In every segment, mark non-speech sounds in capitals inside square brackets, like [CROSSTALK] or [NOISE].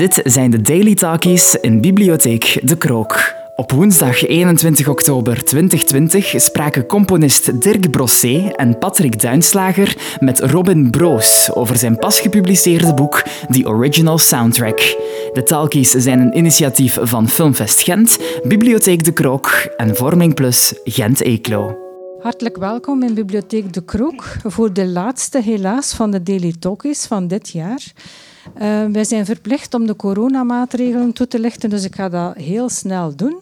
Dit zijn de Daily Talkies in Bibliotheek De Krook. Op woensdag 21 oktober 2020 spraken componist Dirk Brossé en Patrick Duinslager met Robin Broos over zijn pas gepubliceerde boek The Original Soundtrack. De Talkies zijn een initiatief van Filmfest Gent, Bibliotheek De Krook en Vorming Plus Gent-Eeklo. Hartelijk welkom in Bibliotheek De Krook voor de laatste helaas van de Daily Talkies van dit jaar. Uh, wij zijn verplicht om de coronamaatregelen toe te lichten, dus ik ga dat heel snel doen.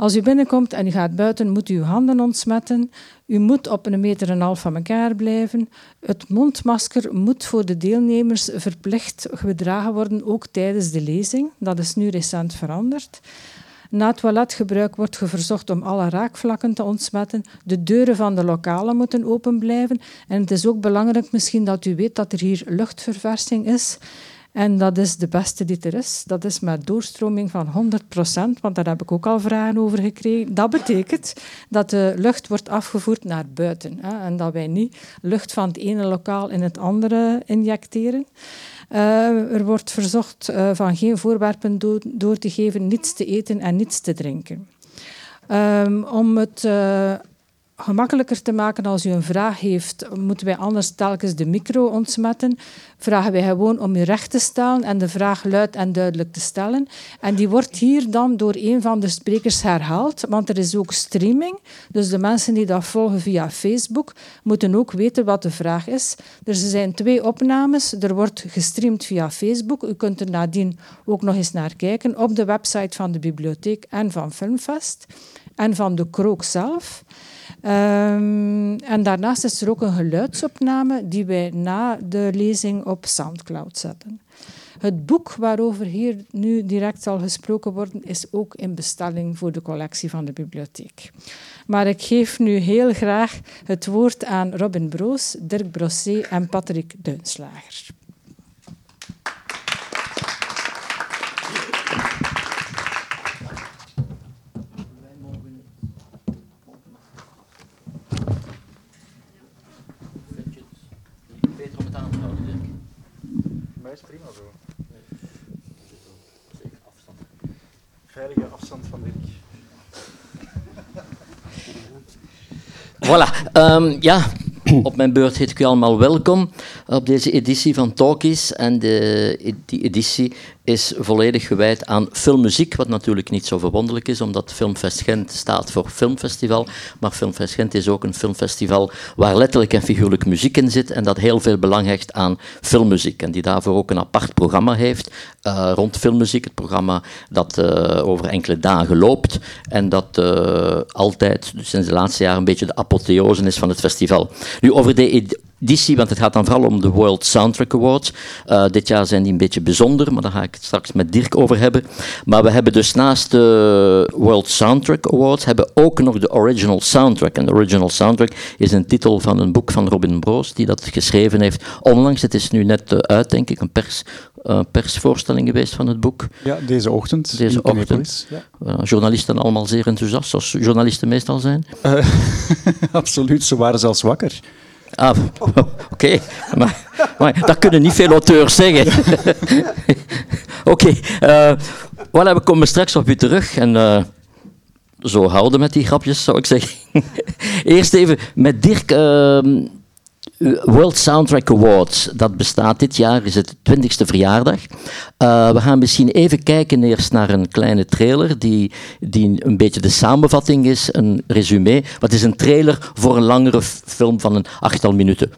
Als u binnenkomt en u gaat buiten, moet u uw handen ontsmetten. U moet op een meter en een half van elkaar blijven. Het mondmasker moet voor de deelnemers verplicht gedragen worden, ook tijdens de lezing. Dat is nu recent veranderd. Na toiletgebruik wordt ge verzocht om alle raakvlakken te ontsmetten. De deuren van de lokalen moeten open blijven. En het is ook belangrijk misschien dat u weet dat er hier luchtverversing is. En dat is de beste die er is. Dat is met doorstroming van 100%, want daar heb ik ook al vragen over gekregen. Dat betekent dat de lucht wordt afgevoerd naar buiten. Hè, en dat wij niet lucht van het ene lokaal in het andere injecteren. Uh, er wordt verzocht uh, van geen voorwerpen do door te geven, niets te eten en niets te drinken. Um, om het uh, gemakkelijker te maken als u een vraag heeft, moeten wij anders telkens de micro ontsmetten. Vragen wij gewoon om u recht te stellen en de vraag luid en duidelijk te stellen. En die wordt hier dan door een van de sprekers herhaald, want er is ook streaming. Dus de mensen die dat volgen via Facebook moeten ook weten wat de vraag is. Er zijn twee opnames. Er wordt gestreamd via Facebook. U kunt er nadien ook nog eens naar kijken op de website van de bibliotheek en van Filmfest en van de Krook zelf. Um, en daarnaast is er ook een geluidsopname die wij na de lezing op Soundcloud zetten. Het boek waarover hier nu direct zal gesproken worden, is ook in bestelling voor de collectie van de bibliotheek. Maar ik geef nu heel graag het woord aan Robin Broos, Dirk Brossé en Patrick Duinslager. Is prima zo. Zeker afstand. Veilige afstand van Dirk. Voilà. Um, ja, op mijn beurt heet ik u allemaal welkom op deze editie van Talkies. En de, die editie is volledig gewijd aan filmmuziek, wat natuurlijk niet zo verwonderlijk is, omdat Filmfest Gent staat voor filmfestival. Maar Filmfest Gent is ook een filmfestival waar letterlijk en figuurlijk muziek in zit en dat heel veel belang hecht aan filmmuziek. En die daarvoor ook een apart programma heeft uh, rond filmmuziek. Het programma dat uh, over enkele dagen loopt en dat uh, altijd, dus sinds de laatste jaren, een beetje de apotheose is van het festival. Nu, over de editie, want het gaat dan vooral om de World Soundtrack Awards. Uh, dit jaar zijn die een beetje bijzonder, maar daar ga ik het straks met Dirk over hebben. Maar we hebben dus naast de World Soundtrack Awards hebben ook nog de Original Soundtrack. En de Original Soundtrack is een titel van een boek van Robin Broos, die dat geschreven heeft onlangs. Het is nu net uh, uit, denk ik, een pers, uh, persvoorstelling geweest van het boek. Ja, deze ochtend. Deze ochtend. Ja. journalisten allemaal zeer enthousiast, zoals journalisten meestal zijn. [LAUGHS] absoluut, ze waren zelfs wakker. Ah, [LAUGHS] oké. Maar, dat kunnen niet veel auteurs zeggen. [LAUGHS] oké. Okay, uh, voilà, we komen straks op u terug. En uh, zo houden met die grapjes, zou ik zeggen. [LAUGHS] Eerst even met Dirk. Uh, World Soundtrack Awards, dat bestaat dit jaar, is het 20ste verjaardag. Uh, we gaan misschien even kijken eerst naar een kleine trailer, die, die een beetje de samenvatting is, een resume. Wat is een trailer voor een langere film van een achttal minuten?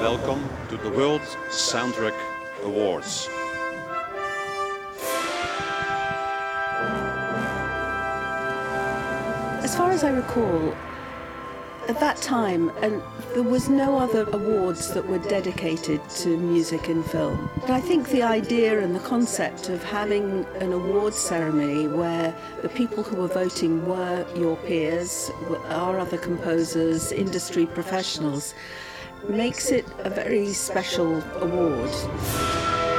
Welcome to the World Soundtrack Awards. As far as I recall, at that time, and there was no other awards that were dedicated to music and film. But I think the idea and the concept of having an awards ceremony where the people who were voting were your peers, our other composers, industry professionals, makes it a very special award.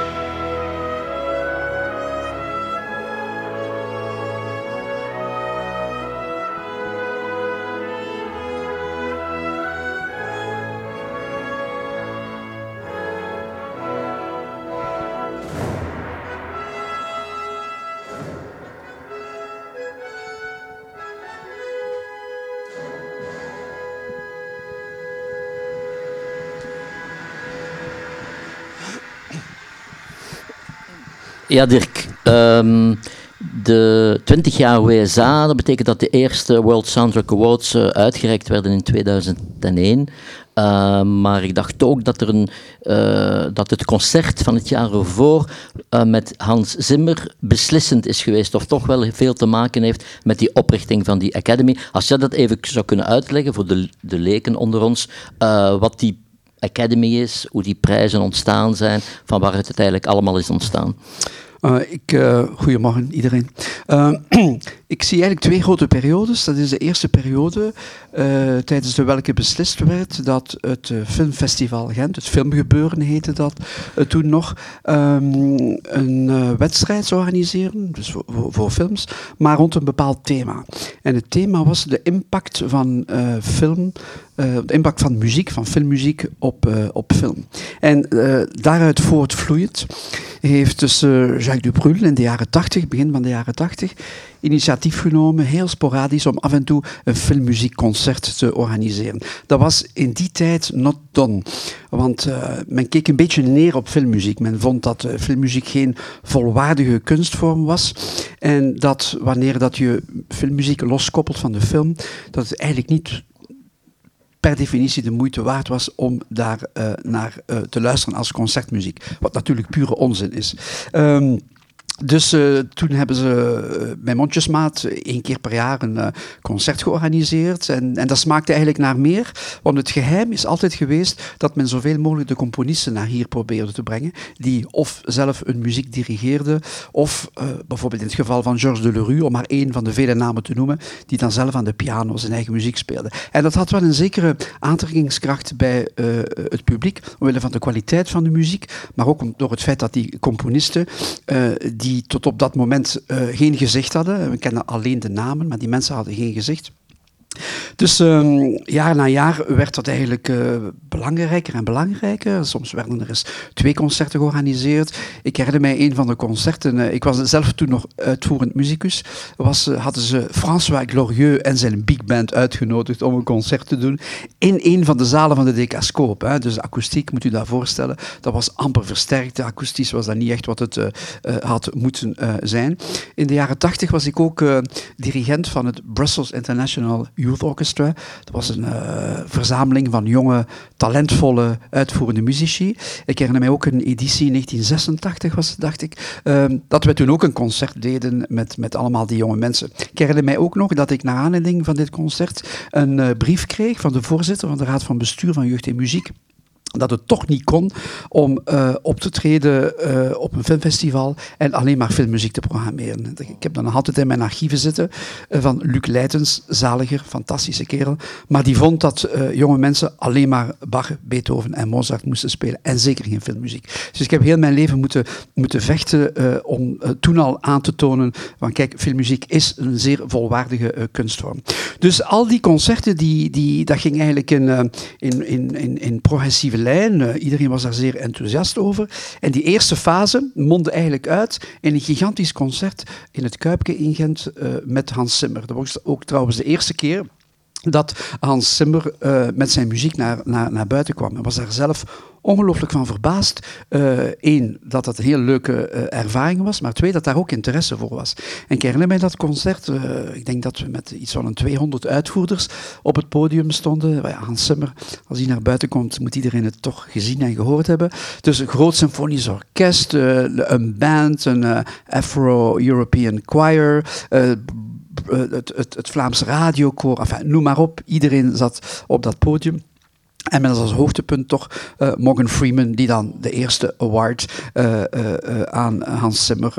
Ja, Dirk. Ehm, de 20 jaar WSA, dat betekent dat de eerste World Soundtrack Awards uh, uitgereikt werden in 2001. Uh, maar ik dacht ook dat, er een, uh, dat het concert van het jaar ervoor uh, met Hans Zimmer beslissend is geweest, of toch wel veel te maken heeft met die oprichting van die Academy. Als jij dat even zou kunnen uitleggen voor de, de leken onder ons, wat die Academy is, hoe die prijzen ontstaan zijn, van waar het uiteindelijk allemaal is ontstaan. Uh, ik, uh, goedemorgen iedereen. Uh, [CLEARS THROAT] ik zie eigenlijk twee grote periodes. Dat is de eerste periode tijdens de welke beslist werd dat het Filmfestival Gent, het Filmgebeuren heette dat toen nog, um, een wedstrijd zou organiseren, dus voor, voor, films, maar rond een bepaald thema. En het thema was de impact van film de impact van muziek, van filmmuziek op, op film. En daaruit voortvloeiend heeft dus Jacques Dubrul in de jaren 80, begin van de jaren 80, initiatief genomen, heel sporadisch, om af en toe een filmmuziekconcert te organiseren. Dat was in die tijd not done. Want men keek een beetje neer op filmmuziek. Men vond dat filmmuziek geen volwaardige kunstvorm was. En dat wanneer dat je filmmuziek loskoppelt van de film, dat het eigenlijk niet per definitie de moeite waard was om daar uh, naar te luisteren als concertmuziek. Wat natuurlijk pure onzin is. Um, dus uh, toen hebben ze bij Mondjesmaat één keer per jaar een concert georganiseerd. En, en dat smaakte eigenlijk naar meer. Want het geheim is altijd geweest dat men zoveel mogelijk de componisten naar hier probeerde te brengen. Die of zelf een muziek dirigeerden, of bijvoorbeeld in het geval van Georges Delerue, om maar één van de vele namen te noemen, die dan zelf aan de piano zijn eigen muziek speelde. En dat had wel een zekere aantrekkingskracht bij het publiek, omwille van de kwaliteit van de muziek, maar ook door het feit dat die componisten die die tot op dat moment uh, geen gezicht hadden. We kennen alleen de namen, maar die mensen hadden geen gezicht. Dus um, jaar na jaar werd dat eigenlijk uh, belangrijker en belangrijker. Soms werden er eens twee concerten georganiseerd. Ik herinner mij een van de concerten. Uh, ik was zelf toen nog uitvoerend muzikus. Was, uh, hadden ze François Glorieux en zijn big band uitgenodigd om een concert te doen in een van de zalen van de Decascoop. Hè. Dus de akoestiek, moet u dat voorstellen, dat was amper versterkt. De akoestisch was dat niet echt wat het had moeten zijn. In de jaren tachtig was ik ook dirigent van het Brussels International Youth Orchestra. Dat was een uh, verzameling van jonge, talentvolle, uitvoerende muzici. Ik herinner mij ook een editie 1986 was het, dacht ik, uh, dat we toen ook een concert deden met, met allemaal die jonge mensen. Ik herinner mij ook nog dat ik naar aanleiding van dit concert een uh, brief kreeg van de voorzitter van de Raad van Bestuur van Jeugd en Muziek dat het toch niet kon om uh, op te treden uh, op een filmfestival en alleen maar filmmuziek te programmeren. Ik heb dan nog altijd in mijn archieven zitten uh, van Luc Leitens, zaliger, fantastische kerel, maar die vond dat jonge mensen alleen maar Bach, Beethoven en Mozart moesten spelen en zeker geen filmmuziek. Dus ik heb heel mijn leven moeten, moeten vechten om toen al aan te tonen van kijk, filmmuziek is een zeer volwaardige kunstvorm. Dus al die concerten, die, die, dat ging eigenlijk in, in, in, in, in progressieve Uh, iedereen was daar zeer enthousiast over. En die eerste fase mondde eigenlijk uit in een gigantisch concert in het Kuipke in Gent uh, met Hans Zimmer. Dat was ook trouwens de eerste keer dat Hans Zimmer uh, met zijn muziek naar, naar, naar buiten kwam. Hij was daar zelf ongelooflijk van verbaasd. Eén, uh, dat dat een heel leuke uh, ervaring was, maar twee, dat daar ook interesse voor was. En ik herinner mij dat concert, ik denk dat we met iets van een 200 uitvoerders op het podium stonden. Ja, Hans Zimmer, als hij naar buiten komt, moet iedereen het toch gezien en gehoord hebben. Dus een groot symfonisch orkest, een band, een Afro-European choir, het, het, het Vlaams radiokoor, enfin, noem maar op. Iedereen zat op dat podium. En met als hoogtepunt toch uh, Morgan Freeman, die dan de eerste award uh, uh, aan Hans Zimmer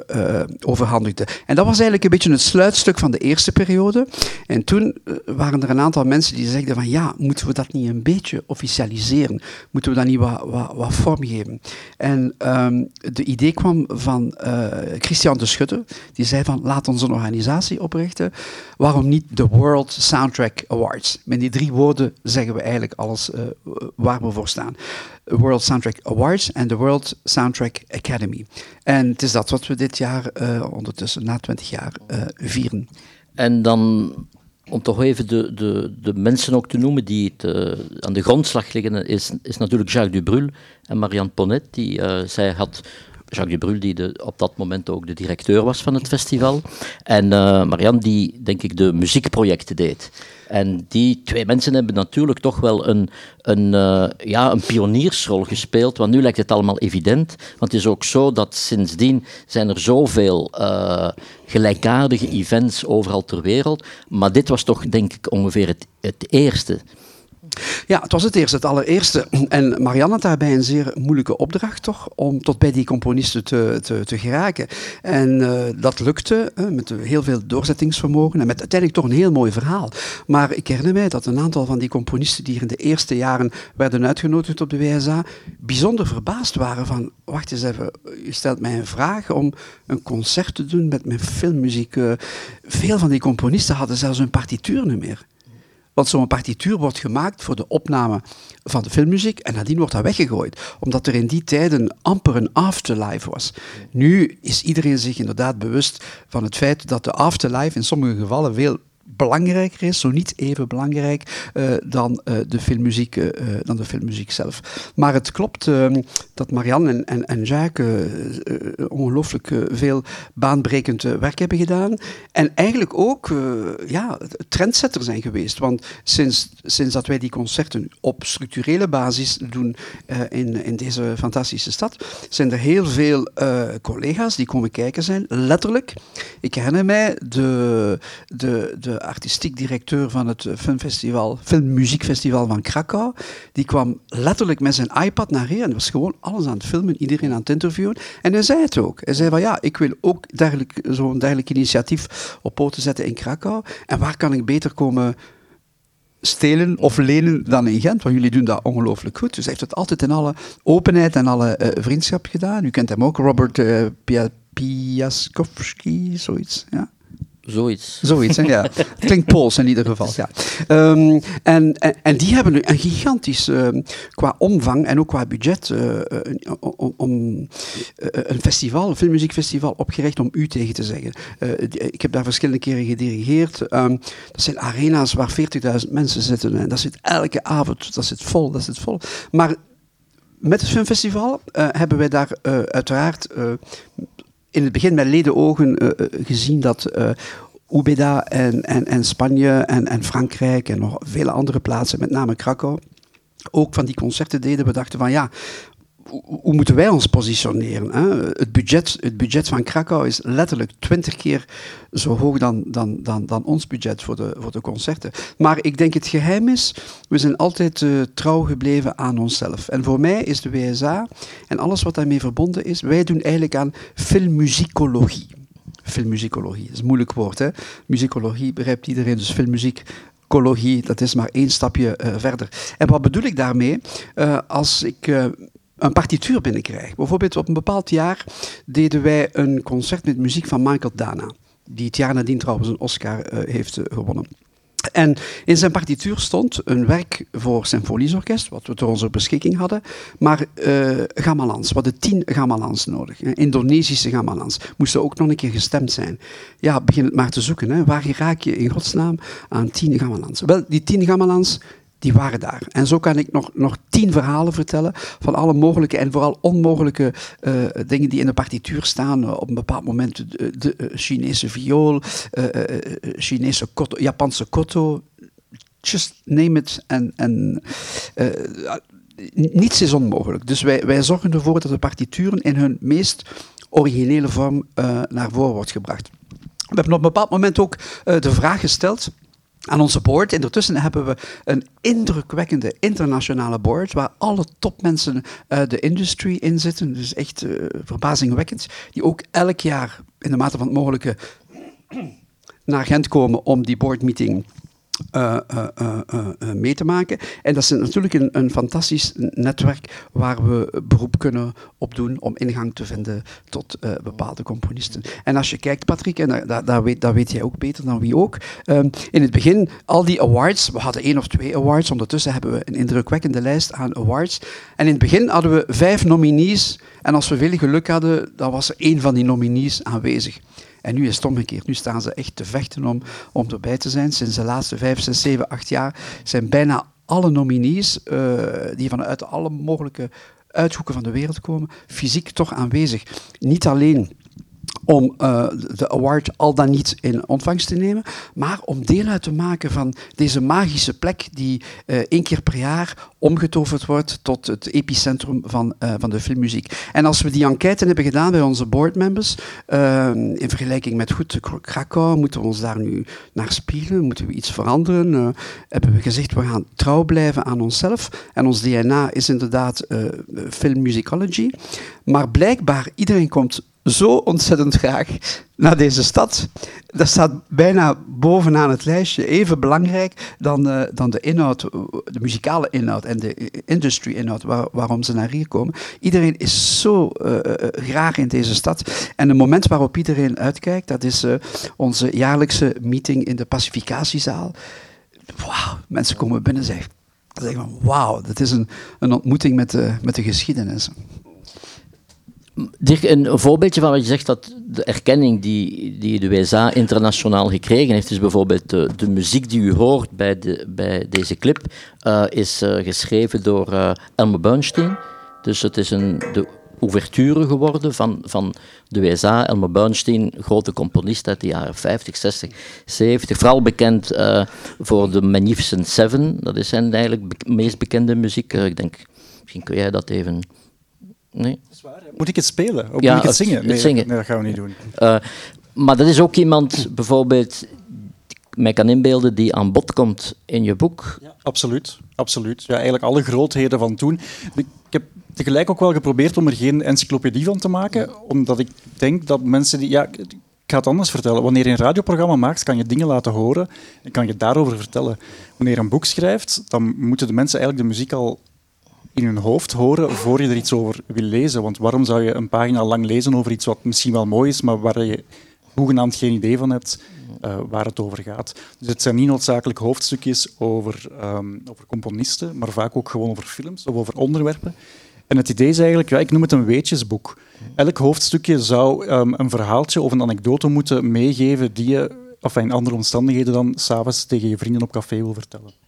overhandigde. En dat was eigenlijk een beetje het sluitstuk van de eerste periode. En toen waren er een aantal mensen die zeiden van ja, moeten we dat niet een beetje officialiseren? Moeten we dat niet wat, wat, wat vormgeven? En um, de idee kwam van Christian de Schutte, die zei van laat ons een organisatie oprichten. Waarom niet de World Soundtrack Awards? Met die drie woorden zeggen we eigenlijk alles waar we voor staan. World Soundtrack Awards en de World Soundtrack Academy. En het is dat wat we dit jaar uh, ondertussen, na 20 jaar, uh, vieren. En dan om toch even de, de, de mensen ook te noemen die het, aan de grondslag liggen, is, is natuurlijk Jacques Dubrul en Marianne Ponnet. Die, zij had Jacques Brul, die de, op dat moment ook de directeur was van het festival. En Marianne, die denk ik de muziekprojecten deed. En die twee mensen hebben natuurlijk toch wel een, een, uh, ja, een pioniersrol gespeeld. Want nu lijkt het allemaal evident. Want het is ook zo dat sindsdien zijn er zoveel uh, gelijkaardige events overal ter wereld. Maar dit was toch denk ik ongeveer het, het eerste. Ja, het was het eerste, het allereerste. En Marianne had daarbij een zeer moeilijke opdracht, toch, om tot bij die componisten te, te, geraken. En uh, dat lukte uh, met heel veel doorzettingsvermogen en met uiteindelijk toch een heel mooi verhaal. Maar ik herinner mij dat een aantal van die componisten die in de eerste jaren werden uitgenodigd op de WSA, bijzonder verbaasd waren van, wacht eens even, u stelt mij een vraag om een concert te doen met mijn filmmuziek. Uh, veel van die componisten hadden zelfs een partituur niet meer. Want zo'n partituur wordt gemaakt voor de opname van de filmmuziek en nadien wordt dat weggegooid. Omdat er in die tijden amper een afterlife was. Nu is iedereen zich inderdaad bewust van het feit dat de afterlife in sommige gevallen veel belangrijker is, zo niet even belangrijk uh, dan, uh, de filmmuziek, uh, dan de filmmuziek zelf. Maar het klopt dat Marianne en, en, en Jacques ongelooflijk veel baanbrekend werk hebben gedaan. En eigenlijk ook ja, trendsetter zijn geweest. Want sinds, sinds dat wij die concerten op structurele basis doen in, in deze fantastische stad, zijn er heel veel collega's die komen kijken zijn, letterlijk. Ik herinner mij de, de, de artistiek directeur van het filmfestival, filmmuziekfestival van Krakau. Die kwam letterlijk met zijn iPad naar hier en was gewoon alles aan het filmen, iedereen aan het interviewen. En hij zei het ook. Hij zei van ja, ik wil ook zo'n dergelijk initiatief op poten zetten in Krakau. En waar kan ik beter komen stelen of lenen dan in Gent, want jullie doen dat ongelooflijk goed. Dus hij heeft het altijd in alle openheid en alle uh, vriendschap gedaan. U kent hem ook, Robert uh, Piaskowski, zoiets. Ja. Zoiets. Zoiets, hè? ja. Het [LAUGHS] klinkt Pools in ieder geval, ja. Um, en, en, en, die hebben nu een gigantisch, uh, qua omvang en ook qua budget, uh, om, uh, een festival, een filmmuziekfestival, opgericht om u tegen te zeggen. Die, ik heb daar verschillende keren gedirigeerd. Um, dat zijn arena's waar 40.000 mensen zitten en dat zit elke avond, dat zit vol, dat zit vol. Maar met het filmfestival hebben wij daar uiteraard in het begin met leden ogen uh, gezien dat uh, Ubeda en, en, en Spanje en, en Frankrijk en nog vele andere plaatsen, met name Krakau, ook van die concerten deden. We dachten van ja, hoe moeten wij ons positioneren? Hè? Het, budget, het budget van Krakau is letterlijk twintig keer zo hoog dan, dan, dan, dan ons budget voor de, voor de concerten. Maar ik denk het geheim is, we zijn altijd uh, trouw gebleven aan onszelf. En voor mij is de WSA en alles wat daarmee verbonden is, wij doen eigenlijk aan filmmuzikologie. Filmmuzikologie, dat is een moeilijk woord. Hè? Muzikologie begrijpt iedereen, dus filmmuziek ecologie, dat is maar één stapje uh, verder. En wat bedoel ik daarmee? Uh, als ik een partituur binnenkrijg. Bijvoorbeeld op een bepaald jaar deden wij een concert met muziek van Michael Dana, die het jaar nadien trouwens een Oscar uh, heeft uh, gewonnen. En in zijn partituur stond een werk voor symfonieorkest, wat we tot onze beschikking hadden, maar uh, gamelans. We hadden tien gamelans nodig. Hè. Indonesische gamelans. Moesten ook nog een keer gestemd zijn. Ja, begin het maar te zoeken. Hè. Waar raak je in godsnaam aan tien gamelans? Wel, die tien gamelans die waren daar. En zo kan ik nog, nog tien verhalen vertellen van alle mogelijke en vooral onmogelijke uh, dingen die in de partituur staan. Uh, op een bepaald moment de, uh, Chinese viool, Chinese koto, Japanse koto, just name it. En, en niets is onmogelijk. Dus wij, wij zorgen ervoor dat de partituren in hun meest originele vorm naar voren wordt gebracht. We hebben op een bepaald moment ook de vraag gesteld aan onze board. Ondertussen hebben we een indrukwekkende internationale board waar alle topmensen uit de industry in zitten. Dus echt uh, verbazingwekkend. Die ook elk jaar in de mate van het mogelijke [CLEARS THROAT] naar Gent komen om die boardmeeting uh, mee te maken. En dat is natuurlijk een, een, fantastisch netwerk waar we beroep kunnen op doen om ingang te vinden tot bepaalde componisten. En als je kijkt, Patrick, en dat, weet, weet jij ook beter dan wie ook, um, in het begin, al die awards, we hadden één of twee awards, ondertussen hebben we een indrukwekkende lijst aan awards. En in het begin hadden we vijf nominees, en als we veel geluk hadden, dan was er één van die nominees aanwezig. En nu is het omgekeerd. Nu staan ze echt te vechten om, om erbij te zijn. Sinds de laatste vijf, zes, zeven, acht jaar zijn bijna alle nominees, uh, die vanuit alle mogelijke uithoeken van de wereld komen, fysiek toch aanwezig. Niet alleen om uh, de award al dan niet in ontvangst te nemen, maar om deel uit te maken van deze magische plek die uh, één keer per jaar omgetoverd wordt tot het epicentrum van, uh, van de filmmuziek. En als we die enquête hebben gedaan bij onze boardmembers, in vergelijking met goed Krakau, moeten we ons daar nu naar spelen, moeten we iets veranderen, hebben we gezegd we gaan trouw blijven aan onszelf en ons DNA is inderdaad filmmusicology, maar blijkbaar iedereen komt zo ontzettend graag naar deze stad. Dat staat bijna bovenaan het lijstje, even belangrijk dan, uh, dan de inhoud, de muzikale inhoud en de industry inhoud waar, waarom ze naar hier komen. Iedereen is zo uh, graag in deze stad. En het moment waarop iedereen uitkijkt, dat is onze jaarlijkse meeting in de pacificatiezaal. Wauw, mensen komen binnen en zeggen, zeggen van wauw, dat is een, een ontmoeting met de, met de geschiedenis. Dirk, een voorbeeldje van wat je zegt, dat de erkenning die, die de WSA internationaal gekregen heeft, is bijvoorbeeld de, de muziek die u hoort bij, de, bij deze clip, uh, is uh, geschreven door uh, Elmer Bernstein. Dus het is een, de ouverture geworden van, van de WSA. Elmer Bernstein, grote componist uit de jaren 50, 60, 70. Vooral bekend voor de Magnificent Seven. Dat is zijn eigenlijk be meest bekende muziek. ik denk, misschien kun jij dat even... Nee? Moet ik het spelen? Of ja, moet ik het zingen? Het nee, zingen. nee, dat gaan we niet doen. Uh, maar dat is ook iemand, bijvoorbeeld, mij kan inbeelden, die aan bod komt in je boek. Ja, absoluut, absoluut. Ja, eigenlijk alle grootheden van toen. Ik heb tegelijk ook wel geprobeerd om er geen encyclopedie van te maken, omdat ik denk dat mensen die... Ja, ik ga het anders vertellen. Wanneer je een radioprogramma maakt, kan je dingen laten horen en kan je daarover vertellen. Wanneer je een boek schrijft, dan moeten de mensen eigenlijk de muziek al in hun hoofd horen voor je er iets over wil lezen. Want waarom zou je een pagina lang lezen over iets wat misschien wel mooi is, maar waar je hoegenaamd geen idee van hebt uh, waar het over gaat. Dus het zijn niet noodzakelijk hoofdstukjes over, um, over componisten, maar vaak ook gewoon over films of over onderwerpen. En het idee is eigenlijk, ja, ik noem het een weetjesboek. Elk hoofdstukje zou um, een verhaaltje of een anekdote moeten meegeven die je, of in andere omstandigheden dan, s'avonds tegen je vrienden op café wil vertellen.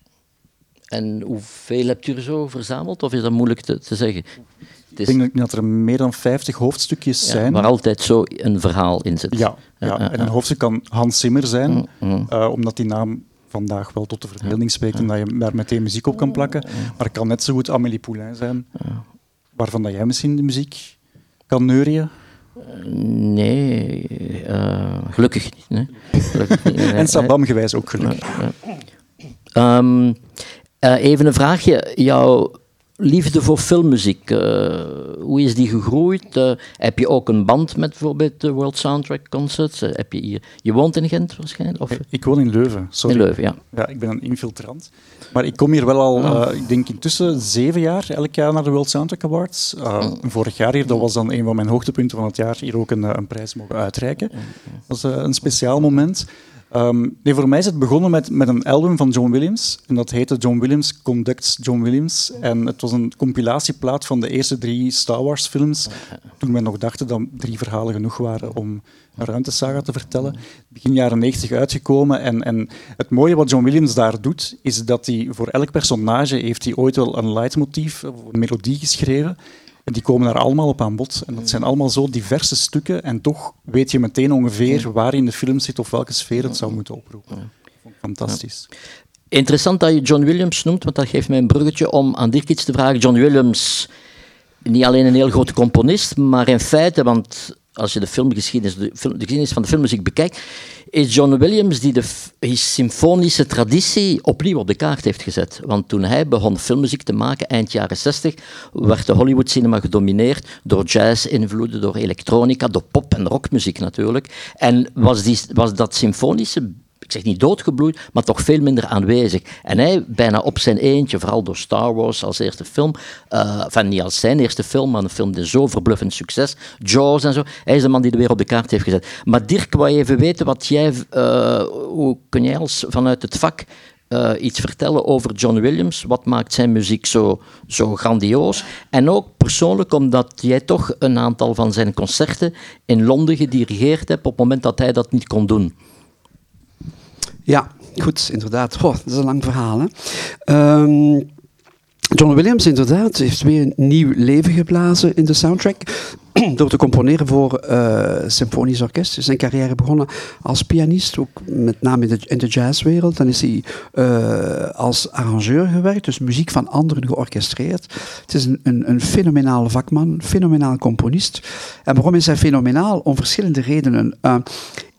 En hoeveel hebt u er zo verzameld, of is dat moeilijk te, te zeggen? Ik denk dat er meer dan 50 hoofdstukjes ja, zijn. Waar altijd zo een verhaal in zit. Ja, ja. en een hoofdstuk kan Hans Zimmer zijn, mm, mm. Uh, omdat die naam vandaag wel tot de verbeelding spreekt en dat je daar meteen muziek op kan plakken. Maar het kan net zo goed Amélie Poulain zijn, waarvan dat jij misschien de muziek kan neurien. Nee, uh, gelukkig niet. Nee. Gelukkig niet nee, [LAUGHS] en Sabam gewijs ook gelukkig. Um, uh, even een vraagje. Jouw liefde voor filmmuziek, uh, hoe is die gegroeid? Uh, heb je ook een band met bijvoorbeeld de World Soundtrack Concerts? heb je, hier, je woont in Gent waarschijnlijk? Of? Ik woon in Leuven, sorry. In Leuven, ja. Ja, ik ben een infiltrant. Maar ik kom hier wel al, oh. ik denk intussen zeven jaar elk jaar naar de World Soundtrack Awards. Oh. Vorig jaar hier, dat was dan een van mijn hoogtepunten van het jaar, hier ook een, een prijs mogen uitreiken. Dat was een speciaal moment. Um, nee, voor mij is het begonnen met, met een album van John Williams. En dat heette John Williams Conducts John Williams. En het was een compilatieplaat van de eerste drie Star Wars films. Toen men nog dachten dat drie verhalen genoeg waren om een ruimtesaga te vertellen. Begin jaren 90 uitgekomen. En, en het mooie wat John Williams daar doet, is dat hij voor elk personage heeft hij ooit wel een leidmotief, een melodie geschreven. En die komen daar allemaal op aan bod. En dat zijn allemaal zo diverse stukken. En toch weet je meteen ongeveer waar in de film zit of welke sfeer het zou moeten oproepen. Fantastisch. Interessant dat je John Williams noemt, want dat geeft mij een bruggetje om aan Dirk iets te vragen. John Williams, niet alleen een heel grote componist, maar in feite, want als je de filmgeschiedenis, de, film, de geschiedenis van de filmmuziek bekijkt, is John Williams die de symfonische traditie opnieuw op de kaart heeft gezet. Want toen hij begon filmmuziek te maken, eind jaren 60, werd de Hollywood cinema gedomineerd door jazz-invloeden, door elektronica, door pop- en rockmuziek natuurlijk. En was, die, was dat symfonische ik zeg niet doodgebloeid, maar toch veel minder aanwezig. En hij, bijna op zijn eentje, vooral door Star Wars als eerste film, uh, enfin niet als zijn eerste film, maar een film die zo verbluffend succes, Jaws en zo, hij is de man die de weer op de kaart heeft gezet. Maar Dirk, wou je even weten wat jij, uh, hoe kun jij als vanuit het vak uh, iets vertellen over John Williams? Wat maakt zijn muziek zo, zo grandioos? En ook persoonlijk, omdat jij toch een aantal van zijn concerten in Londen gedirigeerd hebt op het moment dat hij dat niet kon doen. Ja, goed, inderdaad. Goh, dat is een lang verhaal. Hè? Um, John Williams, inderdaad, heeft weer een nieuw leven geblazen in de soundtrack. [CLEARS THROAT] Door te componeren voor uh, symfonisch orkest. Zijn carrière begonnen als pianist, ook met name in de, jazzwereld. Dan is hij uh, als arrangeur gewerkt, dus muziek van anderen georchestreerd. Het is een, een, een fenomenaal vakman, fenomenaal componist. En waarom is hij fenomenaal? Om verschillende redenen. Uh,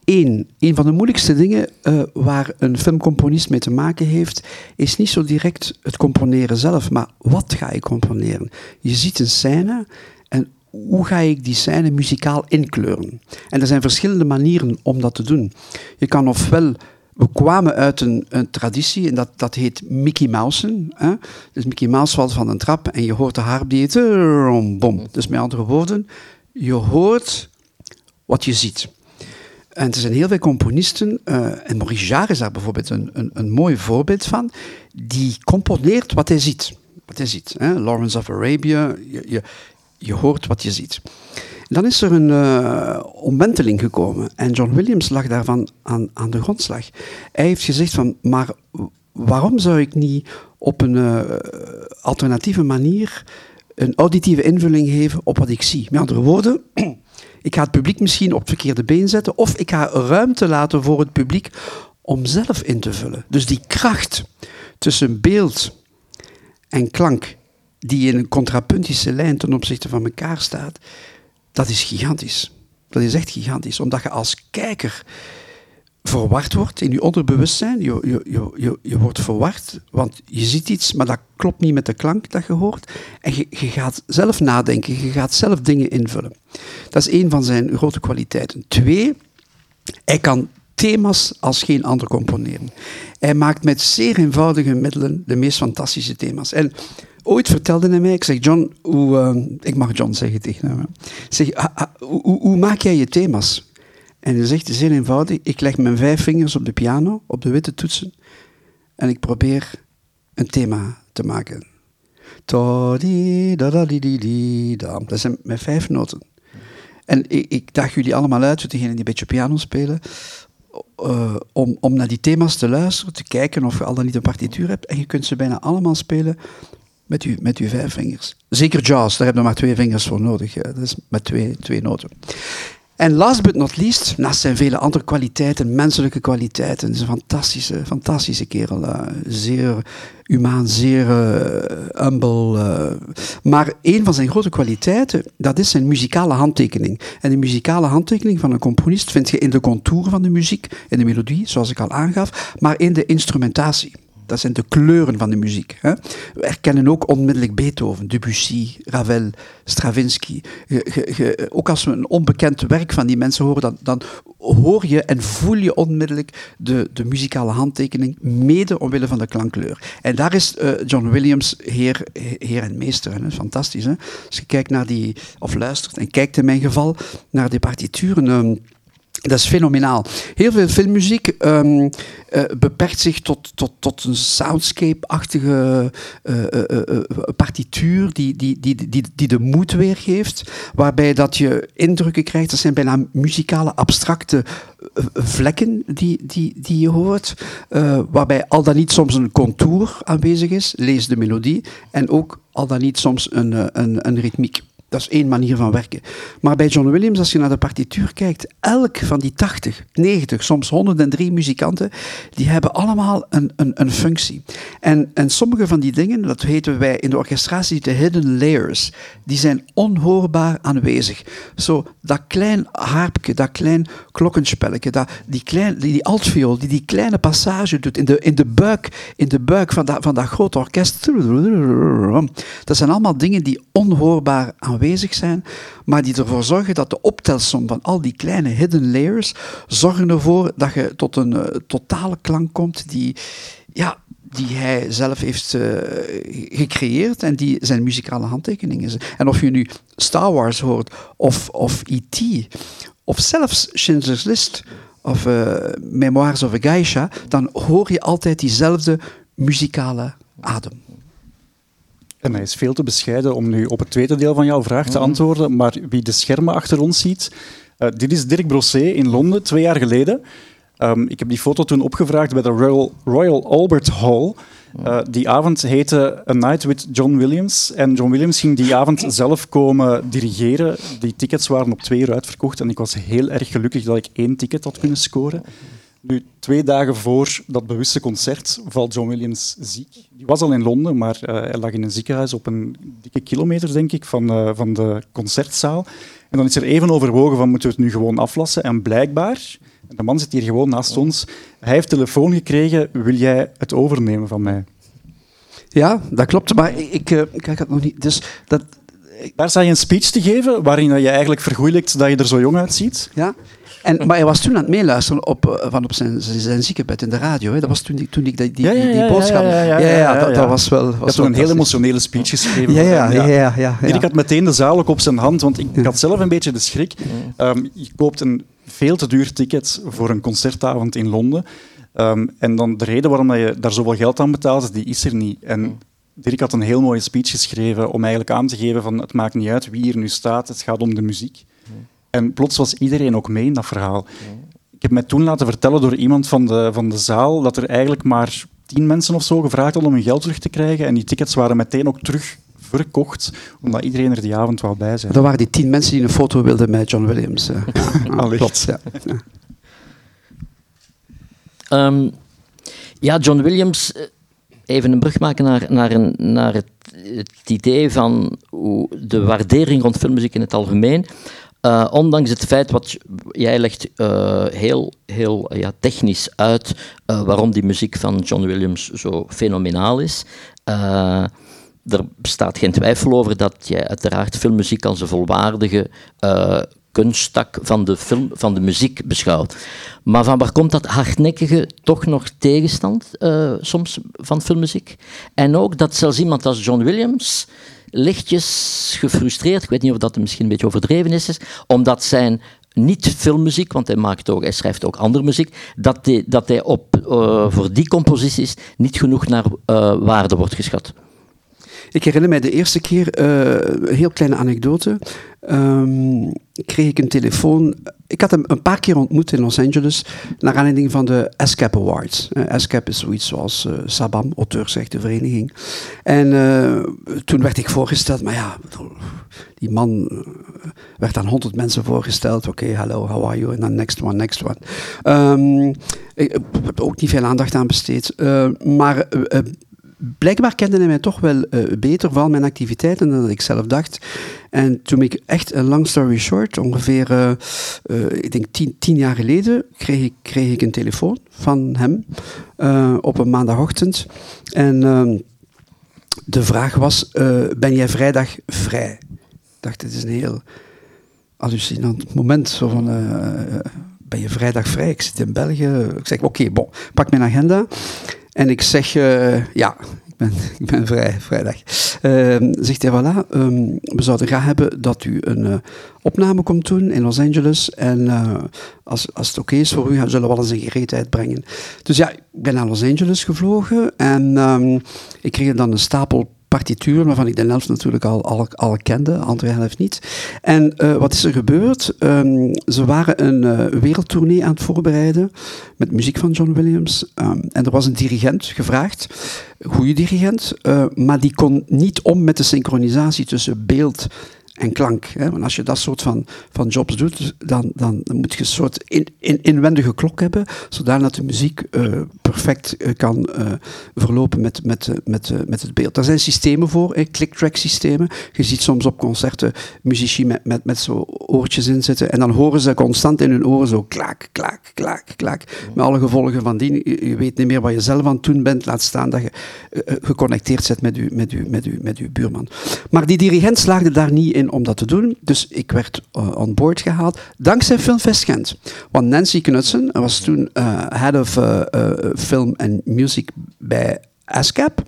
Eén, een van de moeilijkste dingen uh, waar een filmcomponist mee te maken heeft, is niet zo direct het componeren zelf, maar wat ga ik componeren? Je ziet een scène en hoe ga ik die scène muzikaal inkleuren? En er zijn verschillende manieren om dat te doen. Je kan ofwel we kwamen uit een, een, traditie en dat, dat heet Mickey Mouse. Hè? Dus Mickey Mouse valt van een trap en je hoort de harp die het... Bom. Dus met andere woorden, je hoort wat je ziet. En er zijn heel veel componisten, uh, en Maurice Jarre is daar bijvoorbeeld een, een, een, mooi voorbeeld van, die componeert wat hij ziet. Wat hij ziet. Hè? Lawrence of Arabia, je, je, hoort wat je ziet. Dan is er een uh, omwenteling gekomen en John Williams lag daarvan aan, aan de grondslag. Hij heeft gezegd van, maar waarom zou ik niet op een uh, alternatieve manier een auditieve invulling geven op wat ik zie? Met andere woorden, [CLEARS THROAT] ik ga het publiek misschien op het verkeerde been zetten, of ik ga ruimte laten voor het publiek om zelf in te vullen. Dus die kracht tussen beeld en klank, die in een contrapuntische lijn ten opzichte van elkaar staat, dat is gigantisch. Dat is echt gigantisch, omdat je als kijker verward wordt in je onderbewustzijn. Je, je, je, je, wordt verward, want je ziet iets, maar dat klopt niet met de klank dat je hoort. En je, je gaat zelf nadenken, je gaat zelf dingen invullen. Dat is een van zijn grote kwaliteiten. Twee, hij kan thema's als geen ander componeren. Hij maakt met zeer eenvoudige middelen de meest fantastische thema's. En ooit vertelde hij mij, ik zeg John, hoe, uh, ik mag John zeggen tegen hem, zeg, hoe, hoe maak jij je thema's? En hij zegt, heel eenvoudig, ik leg mijn vijf vingers op de piano, op de witte toetsen, en ik probeer een thema te maken. Dat zijn mijn vijf noten. En ik, ik daag jullie allemaal uit, degenen die een beetje piano spelen, uh, om, om naar die thema's te luisteren, te kijken of je al dan niet een partituur hebt. En je kunt ze bijna allemaal spelen met je, met uw vijf vingers. Zeker jazz, daar heb je maar twee vingers voor nodig. Dat is met twee, twee noten. En last but not least, naast zijn vele andere kwaliteiten, menselijke kwaliteiten, is een fantastische, fantastische kerel. Uh, zeer humaan, zeer uh, humble. Uh. Maar een van zijn grote kwaliteiten, dat is zijn muzikale handtekening. En die muzikale handtekening van een componist vind je in de contouren van de muziek, in de melodie, zoals ik al aangaf, maar in de instrumentatie. Dat zijn de kleuren van de muziek. Hè. We herkennen ook onmiddellijk Beethoven, Debussy, Ravel, Stravinsky. ook als we een onbekend werk van die mensen horen, dan, dan hoor je en voel je onmiddellijk de, de muzikale handtekening, mede omwille van de klankkleur. En daar is uh, John Williams heer, heer en meester. Hè. Fantastisch. Hè? Als je kijkt naar die, of luistert en kijkt in mijn geval naar die partituren. Um, dat is fenomenaal. Heel veel filmmuziek um, uh, beperkt zich tot, tot, tot een soundscape-achtige uh, uh, partituur die, die, die, die, die de moed weergeeft, waarbij dat je indrukken krijgt, dat zijn bijna muzikale abstracte vlekken die, die, die je hoort, waarbij al dan niet soms een contour aanwezig is, lees de melodie, en ook al dan niet soms een, een, een ritmiek. Dat is één manier van werken. Maar bij John Williams, als je naar de partituur kijkt, elk van die 80, 90, soms 103 muzikanten, die hebben allemaal een, een, een functie. En, en sommige van die dingen, dat heten wij in de orchestratie de hidden layers, die zijn onhoorbaar aanwezig. Zo dat klein harpje, dat klein klokkenspelletje, dat, die, klein, die, die altviool, die die kleine passage doet in de, in de buik, in de buik van, dat, van dat grote orkest. Dat zijn allemaal dingen die onhoorbaar aanwezig aanwezig zijn, maar die ervoor zorgen dat de optelsom van al die kleine hidden layers zorgen ervoor dat je tot een uh, totale klank komt die, ja, die hij zelf heeft uh, gecreëerd en die zijn muzikale handtekening is. En of je nu Star Wars hoort, of, of E.T., of zelfs Schindler's List, of uh, Memoirs of a Geisha, dan hoor je altijd diezelfde muzikale adem. En hij is veel te bescheiden om nu op het tweede deel van jouw vraag te mhm. antwoorden. Maar wie de schermen achter ons ziet, uh, dit is Dirk Brosset in Londen twee jaar geleden. Ehm, ik heb die foto toen opgevraagd bij de Royal, Royal Albert Hall. Uh, die avond heette A Night with John Williams. En John Williams ging die avond zelf komen dirigeren. Die tickets waren op twee uur uitverkocht. En ik was heel erg gelukkig dat ik één ticket had kunnen scoren. Nu, twee dagen voor dat bewuste concert valt John Williams ziek. Die was al in Londen, maar uh, hij lag in een ziekenhuis op een dikke kilometer, denk ik, van, uh, van de concertzaal. En dan is er even overwogen van, moeten we het nu gewoon aflassen? En blijkbaar, de man zit hier gewoon naast ons, hij heeft telefoon gekregen, wil jij het overnemen van mij? Ja, dat klopt, maar ik, ik kijk het nog niet. Dus dat, daar sta je een speech te geven waarin je eigenlijk vergoeilijkt dat je er zo jong uitziet. Ja, en, maar hij was toen aan het meeluisteren op, van op zijn, zijn ziekenbed in de radio. Hè. Dat was toen, toen ik die, die, die, die boodschap... Ja, ja, ja, dat, dat was wel... Was je een heel emotionele speech geschreven. Ja, ja, ja. ja, ja, Ik had meteen de zaal ook op zijn hand, want ik had zelf een beetje de schrik. Um, je koopt een veel te duur ticket voor een concertavond in Londen. Um, en dan de reden waarom je daar zoveel geld aan betaalt, die is er niet. En Dirk had een heel mooie speech geschreven om eigenlijk aan te geven van het maakt niet uit wie hier nu staat, het gaat om de muziek. En plots was iedereen ook mee in dat verhaal. Ik heb mij toen laten vertellen door iemand van de, van de zaal dat er eigenlijk maar tien mensen of zo gevraagd hadden om hun geld terug te krijgen. En die tickets waren meteen ook terug verkocht, omdat iedereen er die avond wou bij zijn. Dat waren die tien mensen die een foto wilden met John Williams. Klopt, [LAUGHS] ja. Um, ja, John Williams even een brug maken naar, naar, een, naar het, het, idee van hoe de waardering rond filmmuziek in het algemeen. Uh, ondanks het feit wat jij legt uh, heel, heel ja, technisch uit waarom die muziek van John Williams zo fenomenaal is. er bestaat geen twijfel over dat jij uiteraard filmmuziek als een volwaardige kunsttak van de, film, van de muziek beschouwt. Maar van waar komt dat hardnekkige toch nog tegenstand soms van filmmuziek? En ook dat zelfs iemand als John Williams lichtjes gefrustreerd, ik weet niet of dat misschien een beetje overdreven is, omdat zijn niet filmmuziek, want hij, maakt ook, hij schrijft ook andere muziek, dat hij, dat hij op, uh, voor die composities niet genoeg naar uh, waarde wordt geschat. Ik herinner mij de eerste keer, uh, een heel kleine anekdote. Um, kreeg ik een telefoon. Ik had hem een paar keer ontmoet in Los Angeles, naar aanleiding van de ASCAP Awards. Uh, is zoiets zoals uh, Sabam, de vereniging. En uh, toen werd ik voorgesteld, maar ja, die man werd aan honderd mensen voorgesteld. Oké, hello, how are you? En dan next one, next one. Um, ik heb ook niet veel aandacht aan besteed. maar blijkbaar kende hij mij toch wel uh, beter van mijn activiteiten dan ik zelf dacht. En toen ik echt, een long story short, ongeveer, uh, ik denk tien, tien, jaar geleden, kreeg ik, kreeg ik een telefoon van hem op een maandagochtend. En ehm, de vraag was, ben jij vrijdag vrij? Ik dacht, dit is een heel hallucinant moment. Zo van, ben je vrijdag vrij? Ik zit in België. Ik zeg, oké, bon, pak mijn agenda. En ik zeg, uh, ja, ik ben, [LAUGHS] ik ben vrij, vrijdag. Uh, zegt hij, voilà, um, we zouden graag hebben dat u een uh, opname komt doen in Los Angeles. En als, als het oké is voor u, zullen we wel eens een gereedheid brengen. Dus ja, ik ben naar Los Angeles gevlogen en um, ik kreeg dan een stapel partituur, waarvan ik de helft natuurlijk al, al, al kende, helft niet. En uh, wat is er gebeurd? Um, ze waren een uh, wereldtournee aan het voorbereiden met muziek van John Williams. Um, en er was een dirigent gevraagd, goede dirigent, uh, maar die kon niet om met de synchronisatie tussen beeld en klank. Hè? Want als je dat soort van, van jobs doet, dan, dan, moet je een soort in, in, inwendige klok hebben, zodat de muziek uh, perfect uh, kan uh, verlopen met, met, met, met het beeld. Daar zijn systemen voor, click-track systemen. Je ziet soms op concerten muzici met, met, met zo oortjes in zitten en dan horen ze constant in hun oren zo klaak, klaak, klaak, klaak. Met alle gevolgen van die. Je, weet niet meer wat je zelf aan het doen bent, laat staan dat je geconnecteerd zit met je, met, u, met, u, met buurman. Maar die dirigent slaagde daar niet in om dat te doen. Dus ik werd uh, on board gehaald dankzij Filmfest Gent. Want Nancy Knudsen was toen uh, head of uh, film en music bij ASCAP.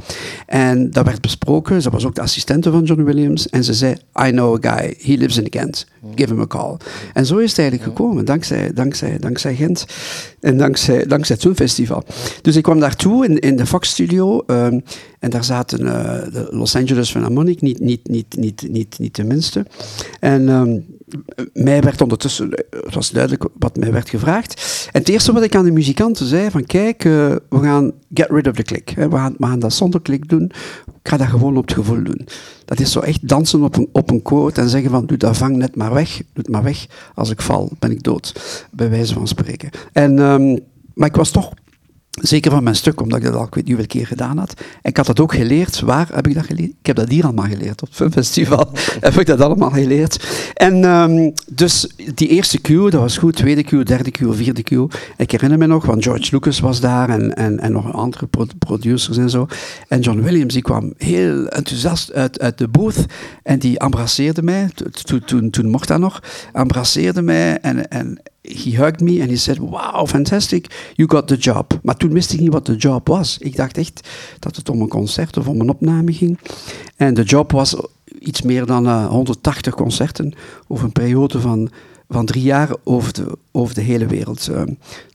En dat werd besproken. Ze was ook de assistente van John Williams. En ze zei, I know a guy. He lives in Gent. Give him a call. En zo is het eigenlijk gekomen. Dankzij, dankzij, dankzij Gent. En dankzij, dankzij het filmfestival. Dus ik kwam daartoe in, in de Fox Studio. Um, en daar zaten uh, de Los Angeles Philharmonic. Niet, niet, niet, niet, niet, niet de minste. En... Um, mij werd ondertussen, het was duidelijk wat mij werd gevraagd. En het eerste wat ik aan de muzikanten zei, van kijk, uh, we gaan get rid of the click. We gaan, dat zonder klik doen. Ik ga dat gewoon op het gevoel doen. Dat is zo echt dansen op een, op een quote en zeggen van, doe dat vang net maar weg. Doe het maar weg. Als ik val, ben ik dood. Bij wijze van spreken. En, um, maar ik was toch Zeker van mijn stuk, omdat ik dat al ik weet niet hoeveel keer gedaan had. En ik had dat ook geleerd. Waar heb ik dat geleerd? Ik heb dat hier allemaal geleerd. Op het filmfestival [LAUGHS] heb ik dat allemaal geleerd. En um, dus die eerste cue, dat was goed. Tweede cue, derde cue, vierde cue. Ik herinner me nog, want George Lucas was daar en, en, en nog andere producers en zo. En John Williams, die kwam heel enthousiast uit, uit de booth. En die embrasseerde mij. Toen, toen, toen mocht dat nog. Embrasseerde mij en... en he hugged me and he said, wow, fantastic, you got the job. Maar toen wist ik niet wat de job was. Ik dacht echt dat het om een concert of om een opname ging. En de job was iets meer dan uh, eh, 180 concerten over een periode van, van drie jaar over de, over de hele wereld. Uh,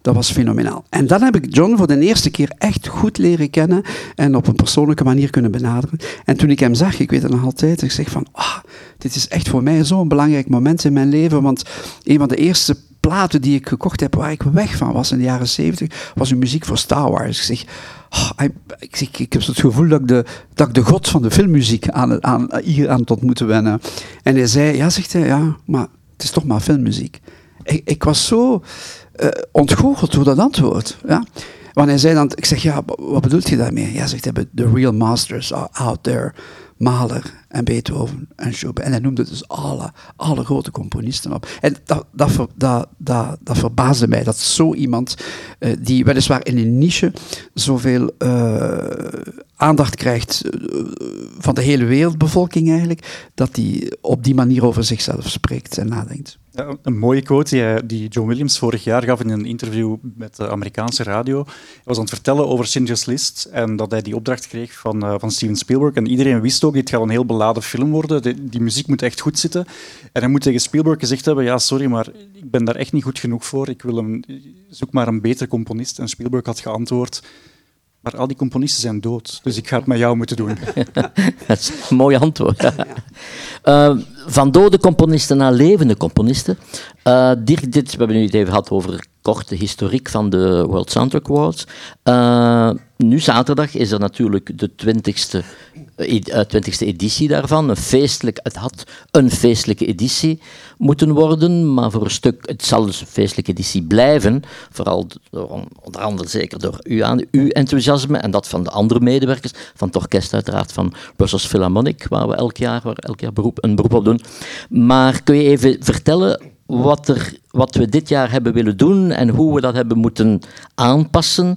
dat was fenomenaal. En dan heb ik John voor de eerste keer echt goed leren kennen en op een persoonlijke manier kunnen benaderen. En toen ik hem zag, ik weet het nog altijd, ik zeg van, ah, dit is echt voor mij zo'n belangrijk moment in mijn leven, want een van de eerste platen die ik gekocht heb waar ik weg van was in de jaren zeventig, was een muziek voor Star Wars. Ik zeg, oh, ik, zeg ik heb het gevoel dat ik, de, dat ik de god van de filmmuziek aan, aan, hier aan tot moeten wennen. En hij zei, ja, zegt hij, ja, maar het is toch maar filmmuziek. Ik, ik was zo uh, ontgoocheld door dat antwoord. Ja. Want hij zei dan, ik zeg, ja, wat bedoelt je daarmee? Ja, zegt the real masters are out there. Mahler en Beethoven en Chopin. En hij noemde dus alle, alle grote componisten op. En dat, dat, dat, dat, dat verbaasde mij, dat zo iemand, die weliswaar in een niche zoveel uh, aandacht krijgt uh, van de hele wereldbevolking eigenlijk, dat die op die manier over zichzelf spreekt en nadenkt. Ja, een mooie quote die, die, John Williams vorig jaar gaf in een interview met de Amerikaanse radio. Hij was aan het vertellen over Schindler's List en dat hij die opdracht kreeg van, uh, van Steven Spielberg. En iedereen wist ook, dit gaat een heel beladen film worden. Die, die, muziek moet echt goed zitten. En hij moet tegen Spielberg gezegd hebben, ja, sorry, maar ik ben daar echt niet goed genoeg voor. Ik wil een, zoek maar een betere componist. En Spielberg had geantwoord, maar al die componisten zijn dood, dus ik ga het met jou moeten doen. [LAUGHS] dat is een mooi antwoord. Uh, [LAUGHS] van dode componisten naar levende componisten. Uh, dit, dit, we hebben nu het even gehad over korte historiek van de World Soundtrack Awards. Uh, nu zaterdag is er natuurlijk de 20ste, 20 e editie daarvan. Een feestelijk, het had een feestelijke editie moeten worden, maar voor een stuk, het zal dus een feestelijke editie blijven. Vooral onder andere zeker door u aan, uw enthousiasme en dat van de andere medewerkers, van het orkest uiteraard, van Brussels Philharmonic, waar we elk jaar, waar elk jaar beroep, een beroep op doen. Maar kun je even vertellen wat, er, wat we dit jaar hebben willen doen en hoe we dat hebben moeten aanpassen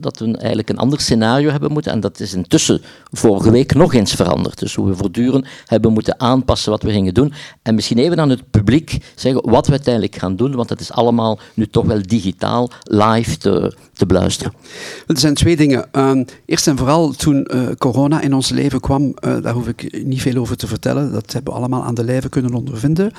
dat we eigenlijk een ander scenario hebben moeten. En dat is intussen vorige week nog eens veranderd. Dus hoe we voortdurend hebben moeten aanpassen wat we gingen doen. En misschien even aan het publiek zeggen wat we uiteindelijk gaan doen. Want het is allemaal nu toch wel digitaal, live te, te beluisteren. Er zijn twee dingen. Ehm, eerst en vooral toen uh, corona in ons leven kwam, uh, daar hoef ik niet veel over te vertellen. Dat hebben we allemaal aan de lijve kunnen ondervinden.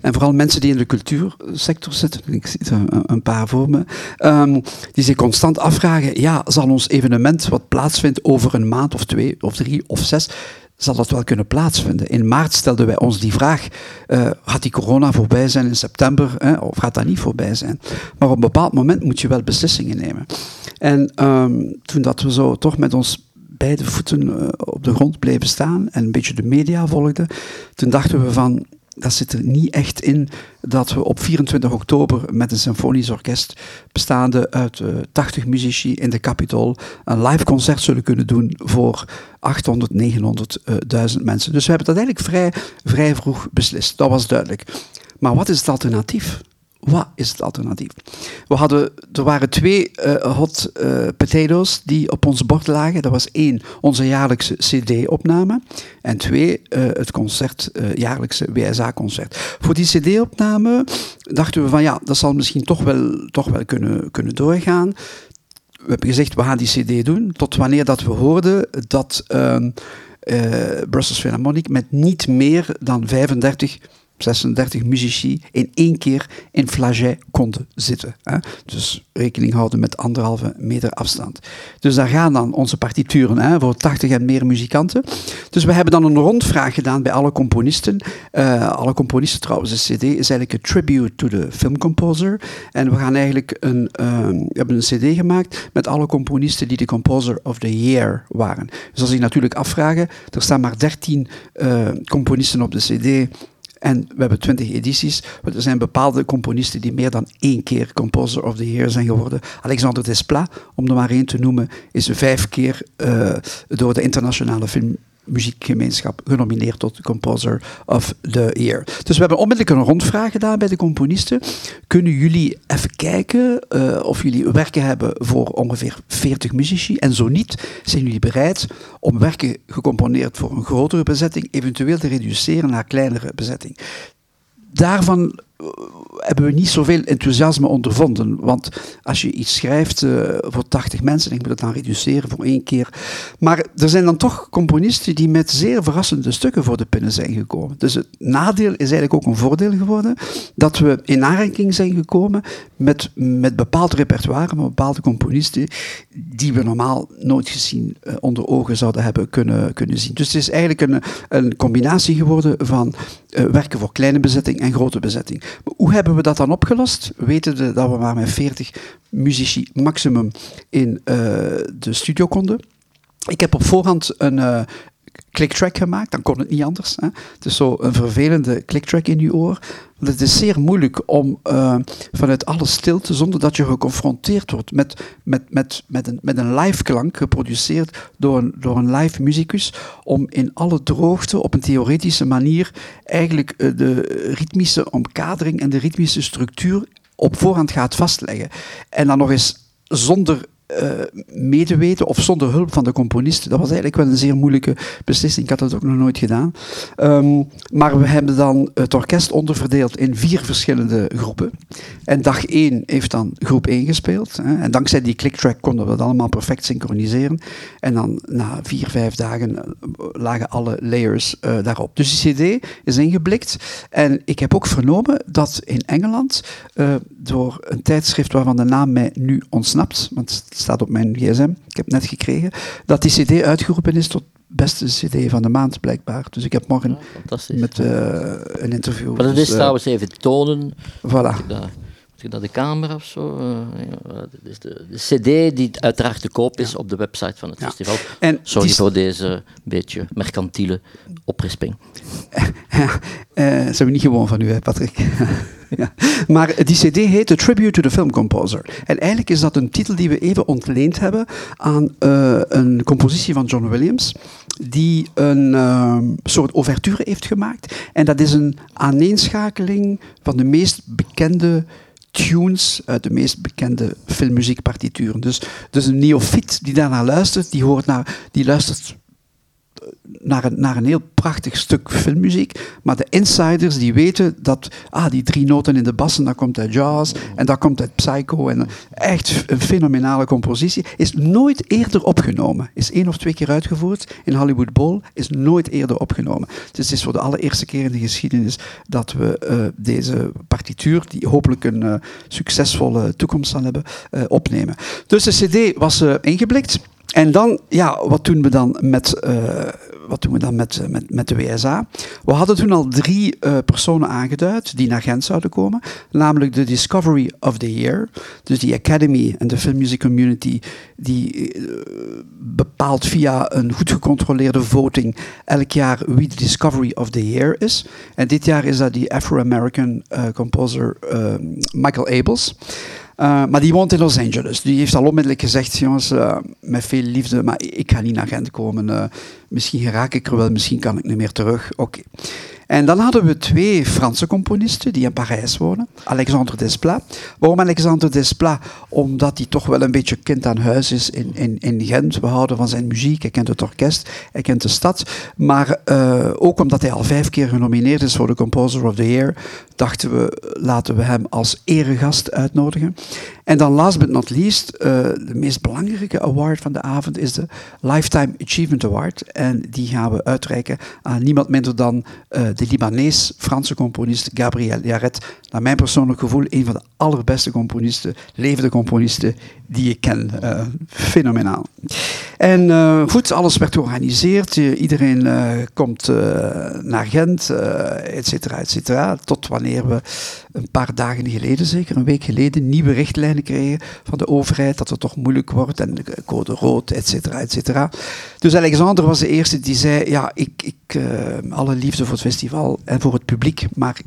En vooral mensen die in de cultuursector zitten, ik zie er een, paar voor me, um, die zich constant afvragen, ja, zal ons evenement wat plaatsvindt over een maand of twee of drie of zes, zal dat wel kunnen plaatsvinden. In maart stelden wij ons die vraag, uh, gaat die corona voorbij zijn in september hè, of gaat dat niet voorbij zijn? Maar op een bepaald moment moet je wel beslissingen nemen. En um, toen dat we zo toch met ons beide voeten uh, op de grond bleven staan en een beetje de media volgden, toen dachten we van, dat zit er niet echt in dat we op 24 oktober met een symfonisch orkest bestaande uit uh, eh, 80 muzici in de Capitol een live concert zullen kunnen doen voor 800, 900, uh, 1000 mensen. Dus we hebben dat eigenlijk vrij, vrij vroeg beslist. Dat was duidelijk. Maar wat is het alternatief? Wat is het alternatief? We hadden, er waren twee uh, hot uh, potatoes die op ons bord lagen. Dat was één, onze jaarlijkse CD-opname. En twee, uh, het concert, jaarlijkse WSA-concert. Voor die CD-opname dachten we van ja, dat zal misschien toch wel, toch wel kunnen, kunnen doorgaan. We hebben gezegd, we gaan die CD doen. Tot wanneer dat we hoorden dat ehm, Brussels Philharmonic met niet meer dan 35 36 muzici in één keer in Flaget konden zitten. Hè. Dus rekening houden met anderhalve meter afstand. Dus daar gaan dan onze partituren hè, voor 80 en meer muzikanten. Dus we hebben dan een rondvraag gedaan bij alle componisten. Uh, alle componisten trouwens, de CD is eigenlijk een tribute to the film composer. En we gaan eigenlijk een, uh, we hebben een CD gemaakt met alle componisten die de Composer of the Year waren. Dus als je natuurlijk afvragen, er staan maar 13 uh, componisten op de CD en we hebben twintig edities. Er zijn bepaalde componisten die meer dan één keer Composer of the Year zijn geworden. Alexander Desplat, om er maar één te noemen, is vijf keer uh, door de internationale film muziekgemeenschap genomineerd tot Composer of the Year. Dus we hebben onmiddellijk een rondvraag gedaan bij de componisten. Kunnen jullie even kijken uh, of jullie werken hebben voor ongeveer 40 muzici? En zo niet, zijn jullie bereid om werken gecomponeerd voor een grotere bezetting eventueel te reduceren naar kleinere bezetting? Daarvan hebben we niet zoveel enthousiasme ondervonden. Want als je iets schrijft uh, voor 80 mensen, dan moet het dan reduceren voor één keer. Maar er zijn dan toch componisten die met zeer verrassende stukken voor de pinnen zijn gekomen. Dus het nadeel is eigenlijk ook een voordeel geworden. Dat we in aanraking zijn gekomen met, met bepaald repertoire, met bepaalde componisten die we normaal nooit gezien uh, onder ogen zouden hebben kunnen, kunnen zien. Dus het is eigenlijk een, een combinatie geworden van uh, werken voor kleine bezetting en grote bezetting. Hoe hebben we dat dan opgelost? Weten dat we maar met 40 muzici maximum in uh, de studio konden. Ik heb op voorhand een uh, clicktrack gemaakt, dan kon het niet anders. Hè. Het is zo een vervelende clicktrack in je oor. Want het is zeer moeilijk om uh, vanuit alle stilte, zonder dat je geconfronteerd wordt met, met, met, met, een, met een live klank, geproduceerd door een, door een live muzikus, om in alle droogte op een theoretische manier eigenlijk uh, de ritmische omkadering en de ritmische structuur op voorhand gaat vastleggen. En dan nog eens zonder medeweten of zonder hulp van de componist. Dat was eigenlijk wel een zeer moeilijke beslissing. Ik had dat ook nog nooit gedaan. Um, maar we hebben dan het orkest onderverdeeld in vier verschillende groepen. En dag één heeft dan groep 1 gespeeld. Hè. En dankzij die clicktrack konden we dat allemaal perfect synchroniseren. En dan na vier, vijf dagen uh, lagen alle layers uh, daarop. Dus die CD is ingeblikt. En ik heb ook vernomen dat in Engeland door een tijdschrift waarvan de naam mij nu ontsnapt, want staat op mijn gsm, ik heb net gekregen, dat die cd uitgeroepen is tot beste cd van de maand, blijkbaar. Dus ik heb morgen ja, met uh, een interview. Maar dat dus, is trouwens even tonen. Voilà. Naar de camera of zo? Ja, dat is de, de, cd die uiteraard te koop is ja. op de website van het ja. festival. En Sorry voor deze beetje mercantiele oprisping. [LAUGHS] ja, uh, zijn we niet gewoon van u, hè, Patrick? [LAUGHS] ja. Maar die CD heet The Tribute to the Film Composer. En eigenlijk is dat een titel die we even ontleend hebben aan uh, een compositie van John Williams, die een uh, soort ouverture heeft gemaakt. En dat is een aaneenschakeling van de meest bekende tunes uit de meest bekende filmmuziekpartituren. Dus, dus een neofiet die daarnaar luistert, die, hoort naar, die luistert naar een, naar een heel prachtig stuk filmmuziek. Maar de insiders die weten dat ah, die drie noten in de bassen, dat komt uit jazz en dat komt uit psycho. En echt een fenomenale compositie. Is nooit eerder opgenomen. Is één of twee keer uitgevoerd in Hollywood Bowl. Is nooit eerder opgenomen. Dus het is voor de allereerste keer in de geschiedenis dat we uh, deze partituur, die hopelijk een uh, succesvolle toekomst zal hebben, uh, opnemen. Dus de CD was ingeblikt. En dan, ja, wat doen we dan met, uh, wat doen we dan met, met, met de WSA? We hadden toen al drie uh, personen aangeduid die naar Gent zouden komen. Namelijk de Discovery of the Year. Dus die Academy en de Film Music Community die bepaalt via een goed gecontroleerde voting elk jaar wie de Discovery of the Year is. En dit jaar is dat die Afro-American composer Michael Abels. Uh, maar die woont in Los Angeles. Die heeft al onmiddellijk gezegd, jongens, uh, met veel liefde, maar ik ga niet naar Gent komen. Uh, misschien raak ik er wel, misschien kan ik niet meer terug. Oké. En dan hadden we twee Franse componisten die in Parijs wonen. Alexandre Desplat. Waarom Alexandre Desplat? Omdat hij toch wel een beetje kind aan huis is in, in, in Gent. We houden van zijn muziek, hij kent het orkest, hij kent de stad. Maar uh, ook omdat hij al vijf keer genomineerd is voor de Composer of the Year, dachten we, laten we hem als eregast uitnodigen. En dan last but not least, uh, de meest belangrijke award van de avond is de Lifetime Achievement Award. En die gaan we uitreiken aan niemand minder dan uh, de Libanees-Franse componist Gabriel Yaret, naar mijn persoonlijk gevoel, een van de allerbeste componisten, levende componisten die ik ken. Uh, fenomenaal. En uh, goed, alles werd georganiseerd. Iedereen uh, komt naar Gent, et cetera, et cetera. Tot wanneer we een paar dagen geleden, zeker een week geleden, nieuwe richtlijnen kregen van de overheid dat het toch moeilijk wordt en code rood, et cetera, et cetera. Dus Alexander was de eerste die zei, ja, ik alle liefde voor het festival en voor het publiek, maar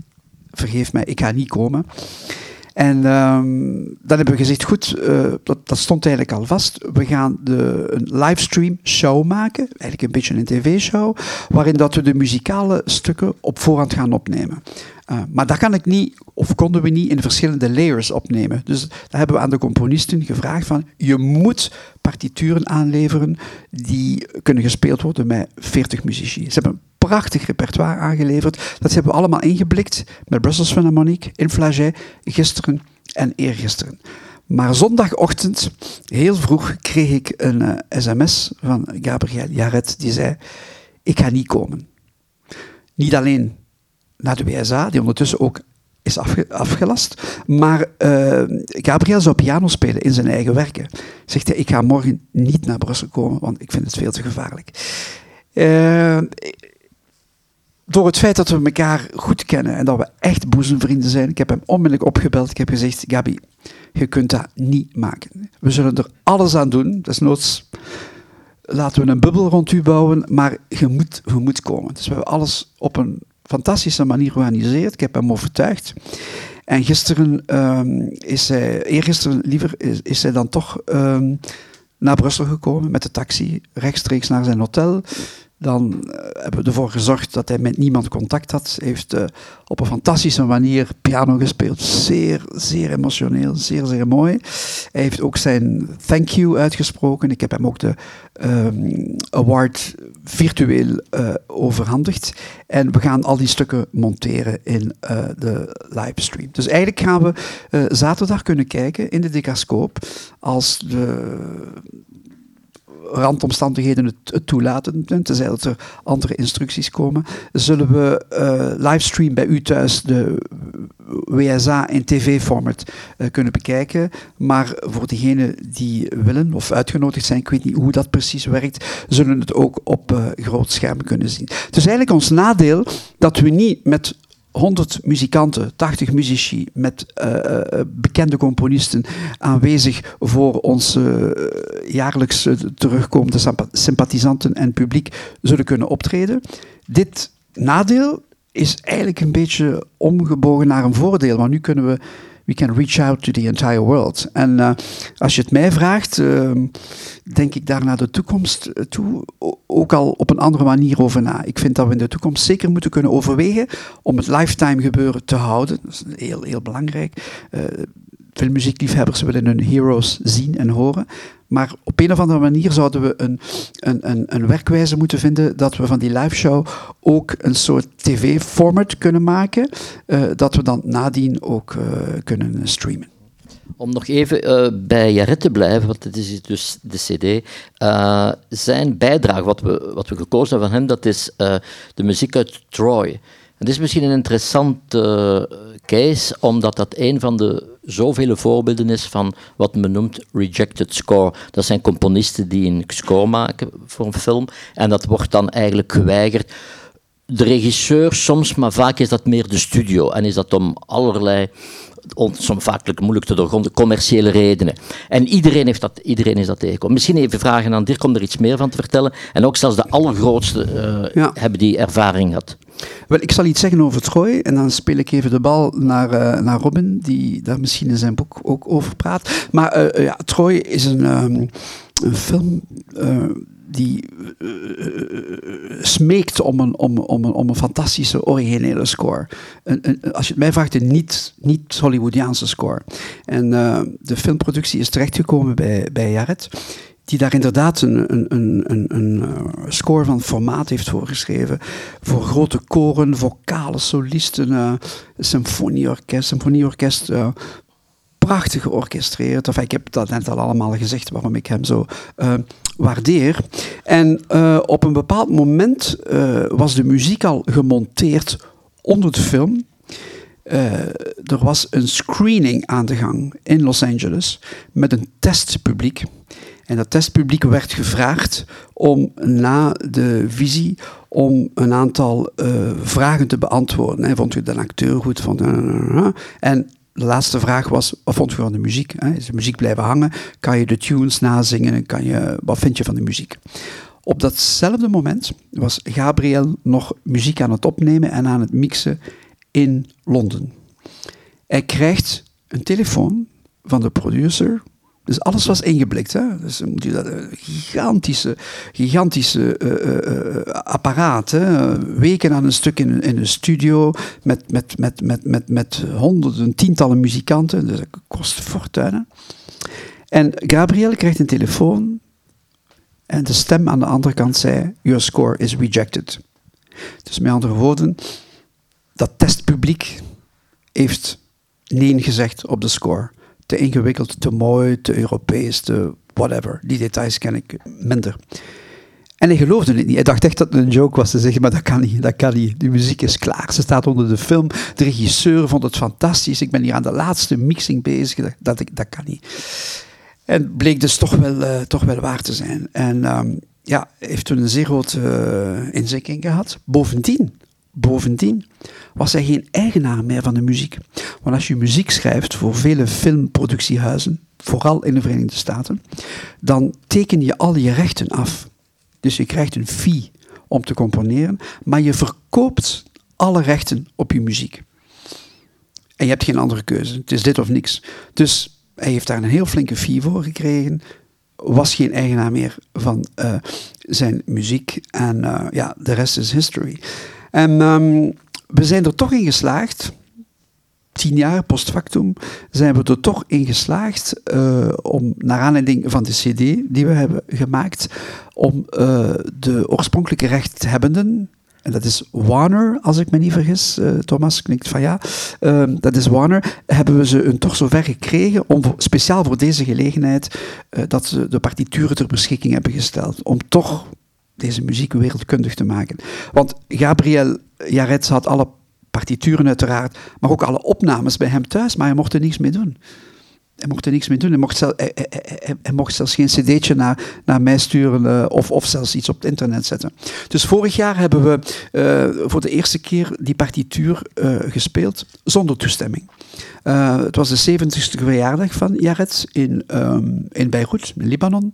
vergeef mij, ik ga niet komen. En um, dan hebben we gezegd, goed, uh, dat, dat, stond eigenlijk al vast. We gaan de, een livestream show maken, eigenlijk een beetje een tv-show, waarin dat we de muzikale stukken op voorhand gaan opnemen. Uh, maar dat kan ik niet, of konden we niet in verschillende layers opnemen. Dus daar hebben we aan de componisten gevraagd van, je moet partituren aanleveren die kunnen gespeeld worden met 40 muzici. Ze hebben prachtig repertoire aangeleverd. Dat hebben we allemaal ingeblikt met Brussels Philharmonic in Flaget gisteren en eergisteren. Maar zondagochtend, heel vroeg, kreeg ik een sms van Gabriel Jarret die zei: Ik ga niet komen. Niet alleen naar de WSA, die ondertussen ook is afgelast, maar uh, Gabriel zou piano spelen in zijn eigen werken. Zegt hij: Ik ga morgen niet naar Brussel komen, want ik vind het veel te gevaarlijk. Uh, door het feit dat we elkaar goed kennen en dat we echt boezemvrienden zijn, ik heb hem onmiddellijk opgebeld. Ik heb gezegd: Gabi, je kunt dat niet maken. We zullen er alles aan doen. Desnoods laten we een bubbel rond u bouwen, maar je moet, je moet komen. Dus we hebben alles op een fantastische manier georganiseerd. Ik heb hem overtuigd. En gisteren um, is zij, eergisteren liever, is, zij dan toch um, naar Brussel gekomen met de taxi, rechtstreeks naar zijn hotel. Dan eh, hebben we ervoor gezorgd dat hij met niemand contact had. Hij heeft uh, op een fantastische manier piano gespeeld. Zeer, zeer emotioneel, zeer, zeer mooi. Hij heeft ook zijn thank you uitgesproken. Ik heb hem ook de um, award virtueel uh, overhandigd. En we gaan al die stukken monteren in de livestream. Dus eigenlijk gaan we zaterdag kunnen kijken in de Decascoop als de randomstandigheden het, toelaten, tenzij dat er andere instructies komen, zullen we uh, livestream bij u thuis de WSA in tv-format uh, kunnen bekijken. Maar voor diegenen die willen of uitgenodigd zijn, ik weet niet hoe dat precies werkt, zullen het ook op uh, groot scherm kunnen zien. Het is eigenlijk ons nadeel dat we niet met 100 muzikanten, 80 muzici met uh, bekende componisten aanwezig voor onze jaarlijks terugkomende sympathisanten en publiek zullen kunnen optreden. Dit nadeel is eigenlijk een beetje omgebogen naar een voordeel, want nu kunnen we we can reach out to the entire world. En uh, als je het mij vraagt, uh, denk ik daar naar de toekomst toe ook al op een andere manier over na. Ik vind dat we in de toekomst zeker moeten kunnen overwegen om het lifetime gebeuren te houden. Dat is heel, heel belangrijk. Uh, veel muziekliefhebbers willen hun heroes zien en horen. Maar op een of andere manier zouden we een, een, een, een werkwijze moeten vinden dat we van die live show ook een soort tv-format kunnen maken, uh, dat we dan nadien ook uh, kunnen streamen. Om nog even uh, bij Jaret te blijven, want het is dus de CD. Zijn bijdrage, wat we, wat we gekozen hebben van hem, dat is de muziek uit Troy. Het is misschien een interessante case, omdat dat een van de zoveel voorbeelden is van wat men noemt rejected score. Dat zijn componisten die een score maken voor een film en dat wordt dan eigenlijk geweigerd. De regisseur soms, maar vaak is dat meer de studio en is dat om allerlei soms vaak moeilijk te doorgronden, commerciële redenen. En iedereen, heeft dat, iedereen is dat tegengekomen. Misschien even vragen aan Dirk om er iets meer van te vertellen. En ook zelfs de allergrootste uh, ja. hebben die ervaring gehad. Wel, ik zal iets zeggen over Troy en dan speel ik even de bal naar, uh, naar Robin, die daar misschien in zijn boek ook over praat. Maar uh, ja, Troy is een, um, een film die smeekt om een, om, om, een, om een fantastische originele score. Een, een, als je het mij vraagt, een niet, niet Hollywoodiaanse score. En uh, de filmproductie is terechtgekomen bij, bij Jared die daar inderdaad een, een, een, een, een score van formaat heeft voorgeschreven. Voor grote koren, vocale solisten, symfonieorkest, symfonieorkest prachtig georchestreerd. Of ik heb dat net al allemaal gezegd waarom ik hem zo uh, waardeer. En uh, op een bepaald moment uh, was de muziek al gemonteerd onder de film. Er was een screening aan de gang in Los Angeles met een testpubliek. En dat testpubliek werd gevraagd om na de visie om een aantal vragen te beantwoorden. Vond u de acteur goed? Vond, en de laatste vraag was, wat vond je van de muziek? Hè? Is de muziek blijven hangen? Kan je de tunes nazingen? Kan je, wat vind je van de muziek? Op datzelfde moment was Gabriel nog muziek aan het opnemen en aan het mixen in Londen. Hij krijgt een telefoon van de producer. Dus alles was ingeblikt. Hè? Dus moet je dat een gigantische, gigantische uh, uh, apparaat. Hè? Weken aan een stuk in, in een studio met, met, met, met, met, met honderden, tientallen muzikanten. Dus dat kost fortuinen. En Gabriel krijgt een telefoon en de stem aan de andere kant zei: Your score is rejected. Dus met andere woorden, dat testpubliek heeft nee gezegd op de score. Te ingewikkeld, te mooi, te Europees, te whatever. Die details ken ik minder. En hij geloofde het niet. Hij dacht echt dat het een joke was te zeggen, maar dat kan niet, dat kan niet. De muziek is klaar, ze staat onder de film. De regisseur vond het fantastisch. Ik ben hier aan de laatste mixing bezig. Dat, dat, dat kan niet. En bleek dus toch wel, uh, toch wel waar te zijn. En um, ja, heeft toen een zeer grote uh, inzikking gehad. Bovendien, Bovendien was hij geen eigenaar meer van de muziek. Want als je muziek schrijft voor vele filmproductiehuizen, vooral in de Verenigde Staten, dan teken je al je rechten af. Dus je krijgt een fee om te componeren, maar je verkoopt alle rechten op je muziek. En je hebt geen andere keuze. Het is dit of niks. Dus hij heeft daar een heel flinke fee voor gekregen. Was geen eigenaar meer van uh, zijn muziek. En uh, ja, de rest is history. En um, we zijn er toch in geslaagd, tien jaar post factum, zijn we er toch in geslaagd uh, om, naar aanleiding van de CD die we hebben gemaakt, om uh, de oorspronkelijke rechthebbenden, en dat is Warner, als ik me niet vergis, uh, Thomas knikt van ja, uh, dat is Warner, hebben we ze een toch zover gekregen om speciaal voor deze gelegenheid dat ze de partituren ter beschikking hebben gesteld. Om toch deze muziek wereldkundig te maken. Want Gabriel Jarets had alle partituren uiteraard, maar ook alle opnames bij hem thuis, maar hij mocht er niets mee doen. Hij mocht er niks mee doen. Hij mocht, zelf, hij, hij, mocht zelfs geen cd'tje naar, naar mij sturen uh, of, of zelfs iets op het internet zetten. Dus vorig jaar hebben we uh, voor de eerste keer die partituur uh, gespeeld zonder toestemming. het was de 70ste verjaardag van Jared in, um, in Beirut, in Libanon.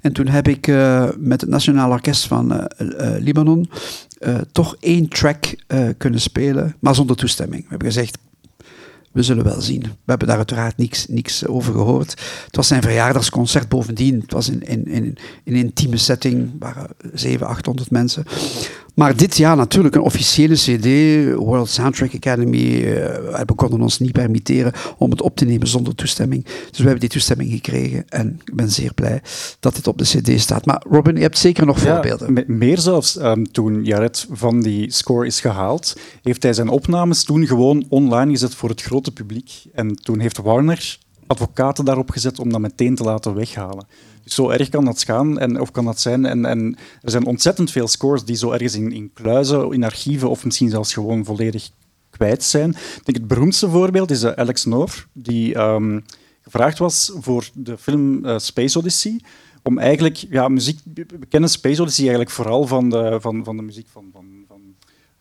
En toen heb ik met het Nationaal Orkest van Libanon toch één track kunnen spelen, maar zonder toestemming. We hebben gezegd, we zullen wel zien. We hebben daar uiteraard niks, niks over gehoord. Het was zijn verjaardagsconcert bovendien. Het was in, in, in, een intieme setting, waren 700, 800 mensen. Maar dit jaar natuurlijk een officiële CD, World Soundtrack Academy. Uh, we konden ons niet permitteren om het op te nemen zonder toestemming. Dus we hebben die toestemming gekregen en ik ben zeer blij dat het op de CD staat. Maar Robin, je hebt zeker nog voorbeelden. Ja, meer zelfs. Um, toen Jared van die score is gehaald, heeft hij zijn opnames toen gewoon online gezet voor het grote publiek. En toen heeft Warner advocaten daarop gezet om dat meteen te laten weghalen. Zo erg kan dat gaan, en, of kan dat zijn. En, en er zijn ontzettend veel scores die zo ergens in, in kluizen, in archieven of misschien zelfs gewoon volledig kwijt zijn. Ik denk het beroemdste voorbeeld is uh, Alex Noor, die um, gevraagd was voor de film uh, Space Odyssey om eigenlijk ja, muziek... We kennen Space Odyssey eigenlijk vooral van de, van, van de muziek van, van, van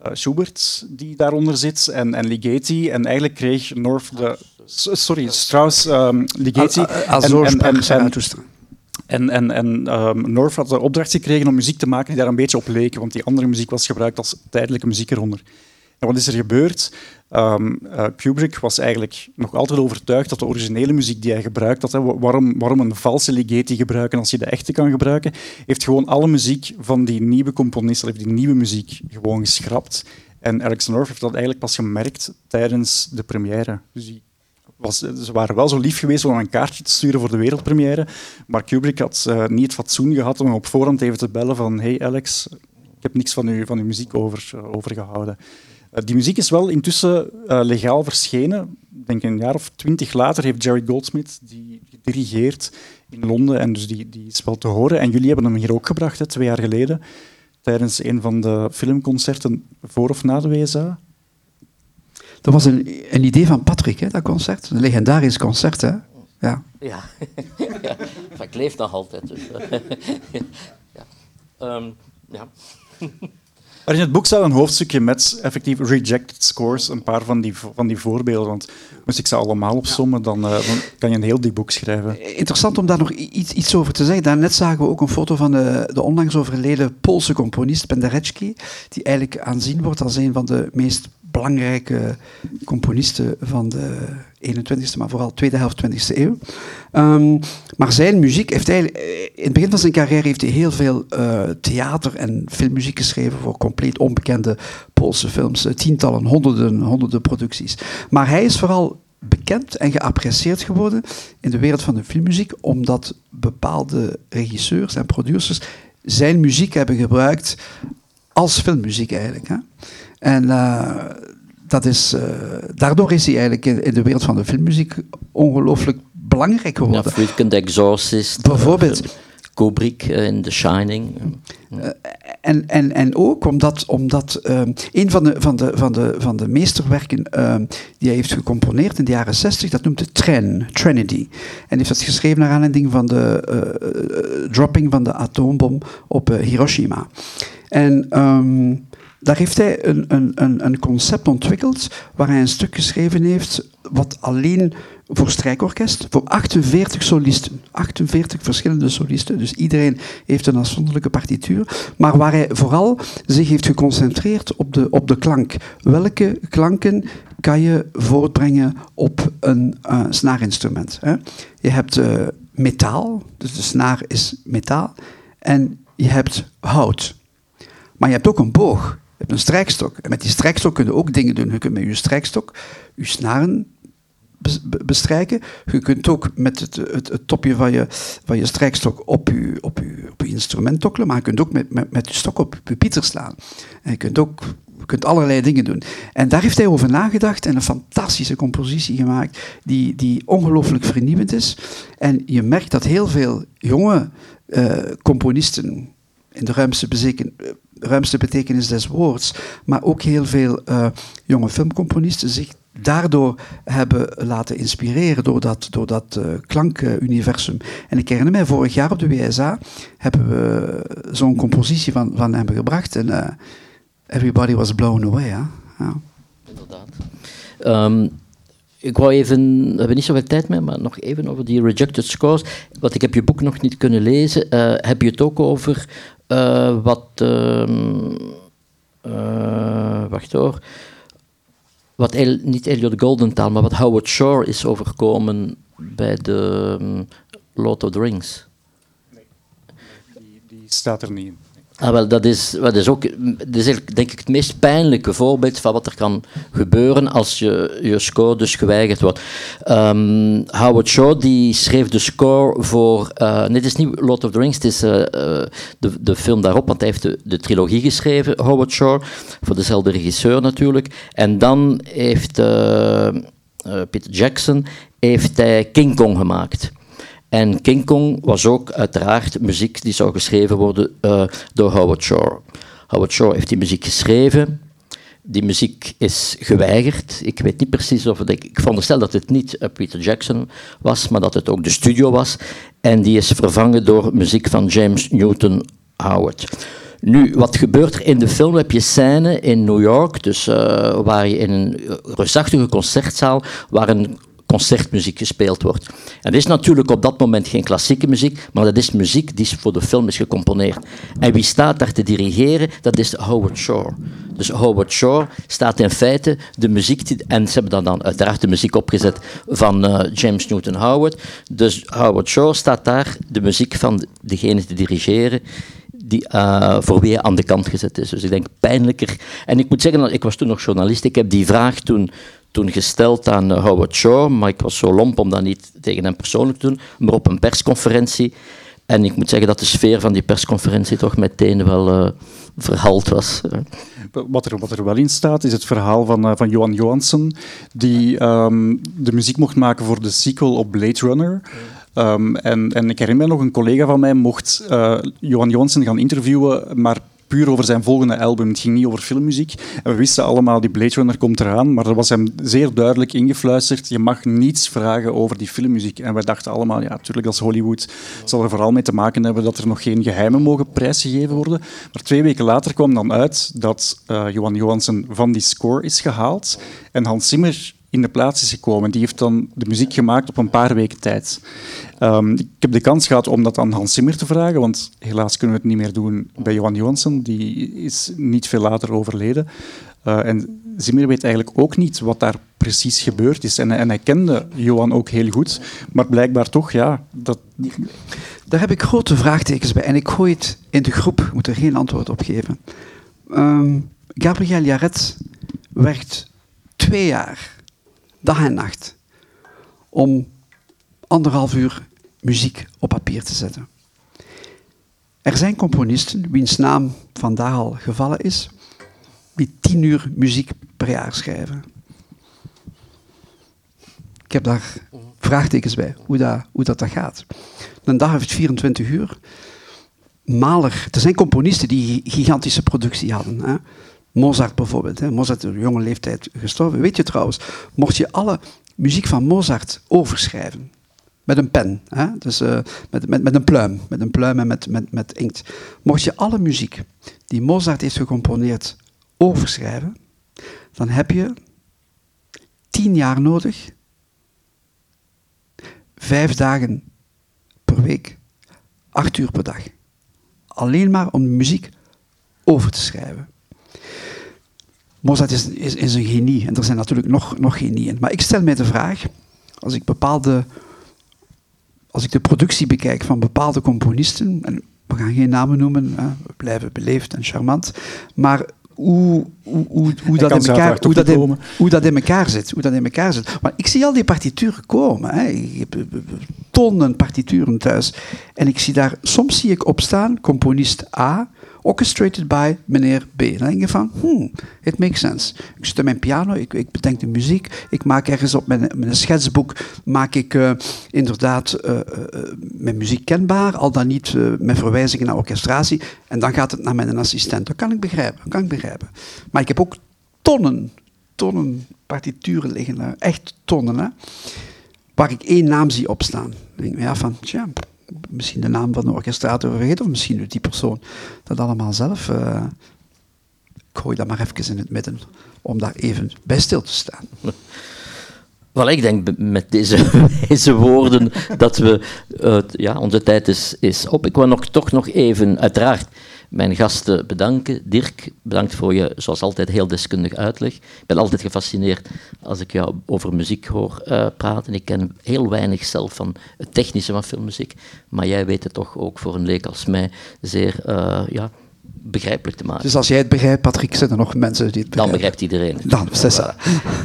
uh, Schubert, die daaronder zit, en, en Ligeti. En eigenlijk kreeg North de... Sorry, Strauss, um, Ligeti... En, en, en, en, en, en um, North had de opdracht gekregen om muziek te maken die daar een beetje op leek, want die andere muziek was gebruikt als tijdelijke muziek eronder. En wat is er gebeurd? Um, Kubrick was eigenlijk nog altijd overtuigd dat de originele muziek die hij gebruikt had, hè, waarom, waarom een valse Ligeti gebruiken als je de echte kan gebruiken, heeft gewoon alle muziek van die nieuwe componisten, die nieuwe muziek, gewoon geschrapt. En Alex North heeft dat eigenlijk pas gemerkt tijdens de première. Dus was, ze waren wel zo lief geweest om een kaartje te sturen voor de wereldpremière, maar Kubrick had uh, niet het fatsoen gehad om op voorhand even te bellen van hey Alex, ik heb niks van, u, van uw muziek over, uh, overgehouden. Uh, die muziek is wel intussen legaal verschenen. Ik denk een jaar of twintig later heeft Jerry Goldsmith die gedirigeerd in Londen en dus die, die is wel te horen. En jullie hebben hem hier ook gebracht, hè, twee jaar geleden, tijdens een van de filmconcerten voor of na de WSA. Dat was een, een idee van Patrick, hè, dat concert. Een legendarisch concert, hè? Ja. Ja, [LAUGHS] ja. ik leef nog altijd. Dus. [LAUGHS] ja. Um, ja. Maar in het boek staat een hoofdstukje met effectief rejected scores, een paar van die, van die voorbeelden. Want moest ik ze allemaal opsommen, dan, uh, dan kan je een heel dik boek schrijven. Interessant om daar nog iets, iets over te zeggen. Daarnet zagen we ook een foto van de, de onlangs overleden Poolse componist Penderecki, die eigenlijk aanzien wordt als een van de meest belangrijke componisten van de 21ste, maar vooral tweede helft 20e eeuw. Um, maar zijn muziek heeft eigenlijk, eh, in het begin van zijn carrière heeft hij heel veel uh, theater- en filmmuziek geschreven voor compleet onbekende Poolse films. Uh, tientallen, honderden, honderden producties. Maar hij is vooral bekend en geapprecieerd geworden in de wereld van de filmmuziek, omdat bepaalde regisseurs en producers zijn muziek hebben gebruikt als filmmuziek eigenlijk. En uh, dat is, uh, daardoor is hij eigenlijk in, in, de wereld van de filmmuziek ongelooflijk belangrijk geworden. Ja, The Exorcist. Bijvoorbeeld. Uh, Kubrick in The Shining. en, en, en ook omdat, omdat een van de, van, de, van, de, van de meesterwerken die hij heeft gecomponeerd in de jaren 60, dat noemt de Tren, Trinity. En heeft dat geschreven naar aanleiding van de dropping van de atoombom op Hiroshima. En um, daar heeft hij een, een, een, concept ontwikkeld waar hij een stuk geschreven heeft wat alleen voor strijkorkest, voor 48 solisten, 48 verschillende solisten, dus iedereen heeft een afzonderlijke partituur, maar waar hij vooral zich heeft geconcentreerd op de, op de klank. Welke klanken kan je voortbrengen op een uh, snaarinstrument? Hè? Je hebt uh, metaal, dus de snaar is metaal, en je hebt hout. Maar je hebt ook een boog. Je hebt een strijkstok. En met die strijkstok kun je ook dingen doen. Je kunt met je strijkstok je snaren bestrijken. Je kunt ook met het, het, topje van je, van je strijkstok op je, op, je, op instrument tokkelen, maar je kunt ook met, met, met je stok op je pieter slaan. En je kunt ook je kunt allerlei dingen doen. En daar heeft hij over nagedacht en een fantastische compositie gemaakt, die, die ongelooflijk vernieuwend is. En je merkt dat heel veel jonge uh, componisten in de ruimste ruimste betekenis des woords, maar ook heel veel uh, jonge filmcomponisten zich daardoor hebben laten inspireren door dat, door dat uh, klankuniversum. En ik herinner mij, vorig jaar op de WSA hebben we zo'n compositie van, van hem gebracht en uh, everybody was blown away. Ja. Inderdaad. Um, ik wou even, we hebben niet zoveel tijd meer, maar nog even over die rejected scores. Want ik heb je boek nog niet kunnen lezen. Heb je het ook over uh, wat, uh, wacht hoor, wat El, niet Elliot Goldenthal, maar wat Howard Shore is overkomen bij de um, of the Rings. Nee, die, die staat er niet in. Ah, wel, dat is, dat is ook dat is denk ik het meest pijnlijke voorbeeld van wat er kan gebeuren als je, je score dus geweigerd wordt. Um, Howard Shaw die schreef de score voor, uh, nee is niet Lord of the Rings, het is uh, de, de film daarop, want hij heeft de, de trilogie geschreven, Howard Shaw, voor dezelfde regisseur natuurlijk. En dan heeft Peter Jackson heeft hij King Kong gemaakt. En King Kong was ook uiteraard muziek die zou geschreven worden uh, door Howard Shore. Howard Shore heeft die muziek geschreven. Die muziek is geweigerd. Ik weet niet precies of het. Ik, ik veronderstel dat het niet uh, Peter Jackson was, maar dat het ook de studio was. En die is vervangen door muziek van James Newton Howard. Nu, wat gebeurt er in de film? Heb je scène in New York, dus, uh, waar je in een reusachtige concertzaal, waar een concertmuziek gespeeld wordt. En is natuurlijk op dat moment geen klassieke muziek, maar dat is muziek die voor de film is gecomponeerd. En wie staat daar te dirigeren? Dat is Howard Shore. Dus Howard Shore staat in feite de muziek, en ze hebben dan, dan uiteraard de muziek opgezet van uh, James Newton Howard. Dus Howard Shore staat daar de muziek van degene te dirigeren die, uh, voor wie hij aan de kant gezet is. Dus ik denk pijnlijker. En ik moet zeggen, ik was toen nog journalist, ik heb die vraag toen toen gesteld aan eh, Howard Shaw, maar ik was zo lomp om dat niet tegen hem persoonlijk te doen, maar op een persconferentie. En ik moet zeggen dat de sfeer van die persconferentie toch meteen wel uh, verhaald was. Wat er, wat er wel in staat, is het verhaal van, uh, van Johan Johansson, die um, de muziek mocht maken voor de sequel op Blade Runner. Um, en, en ik herinner me nog, een collega van mij mocht Johan Johansson gaan interviewen, maar puur over zijn volgende album. Het ging niet over filmmuziek. En we wisten allemaal, die Blade Runner komt eraan, maar er was hem zeer duidelijk ingefluisterd, je mag niets vragen over die filmmuziek. En wij dachten allemaal, ja, natuurlijk als Hollywood zal er vooral mee te maken hebben dat er nog geen geheimen mogen prijsgegeven worden. Maar twee weken later kwam dan uit dat uh, Johan Johansen van die score is gehaald en Hans Zimmer in de plaats is gekomen. Die heeft dan de muziek gemaakt op een paar weken tijd. Um, ik heb de kans gehad om dat aan Hans Zimmer te vragen, want helaas kunnen we het niet meer doen bij Johan Johansson. Die is niet veel later overleden. Uh, en Zimmer weet eigenlijk ook niet wat daar precies gebeurd is. En, en, hij kende Johan ook heel goed, maar blijkbaar toch, ja... Dat... Daar heb ik grote vraagtekens bij en ik gooi het in de groep, ik moet er geen antwoord op geven. Um, Gabriel Jaret werkt twee jaar dag en nacht, om anderhalf uur muziek op papier te zetten. Er zijn componisten wiens naam vandaag al gevallen is, die tien uur muziek per jaar schrijven. Ik heb daar vraagtekens bij, hoe dat, hoe dat, dat gaat. Een dag heeft 24 uur. Maler, er zijn componisten die gigantische productie hadden. Hè. Mozart bijvoorbeeld. Hè. Mozart is op jonge leeftijd gestorven. Weet je trouwens, mocht je alle muziek van Mozart overschrijven, met een pen, hè? Dus, uh, met, met, met een pluim, met een pluim en met, met, met inkt. Mocht je alle muziek die Mozart heeft gecomponeerd overschrijven, dan heb je tien jaar nodig, vijf dagen per week, acht uur per dag. Alleen maar om de muziek over te schrijven. Mozart is, is, een genie en er zijn natuurlijk nog, nog genieën. Maar ik stel mij de vraag, als ik bepaalde, als ik de productie bekijk van bepaalde componisten, en we gaan geen namen noemen, hè, we blijven beleefd en charmant, maar hoe, hoe, hoe, dat, in elkaar, hoe, dat in, hoe dat in elkaar zit. Hoe dat in elkaar zit. Maar ik zie al die partituren komen. Hè. Ik heb tonnen partituren thuis. En ik zie daar, soms zie ik opstaan, componist A, orchestrated by meneer B. Dan denk je van, hmm, it makes sense. Ik zit aan mijn piano, ik, ik bedenk de muziek, ik maak ergens op mijn, mijn schetsboek, maak ik uh, inderdaad uh, uh, mijn muziek kenbaar, al dan niet met verwijzingen naar orchestratie, en dan gaat het naar mijn assistent. Dat kan ik begrijpen, dat kan ik begrijpen. Maar ik heb ook tonnen, tonnen partituren liggen, echt tonnen, hè, waar ik één naam zie opstaan. Dan denk ik, ja, van, tja, misschien de naam van de orchestrator vergeten, of misschien die persoon dat allemaal zelf. Uh, ik gooi dat maar even in het midden, om daar even bij stil te staan. [LAUGHS] Wel, ik denk met deze, [LAUGHS] deze woorden dat we, uh, ja, onze tijd is, is op. Ik wil nog, toch nog even, uiteraard, mijn gasten bedanken. Dirk, bedankt voor je, zoals altijd, heel deskundig uitleg. Ik ben altijd gefascineerd als ik jou over muziek hoor uh, praten. Ik ken heel weinig zelf van het technische van filmmuziek, maar jij weet het toch ook voor een leek als mij zeer uh, ja, begrijpelijk te maken. Dus als jij het begrijpt, Patrick, zijn er nog mensen die het begrijpen? Dan begrijpt iedereen. Dan, is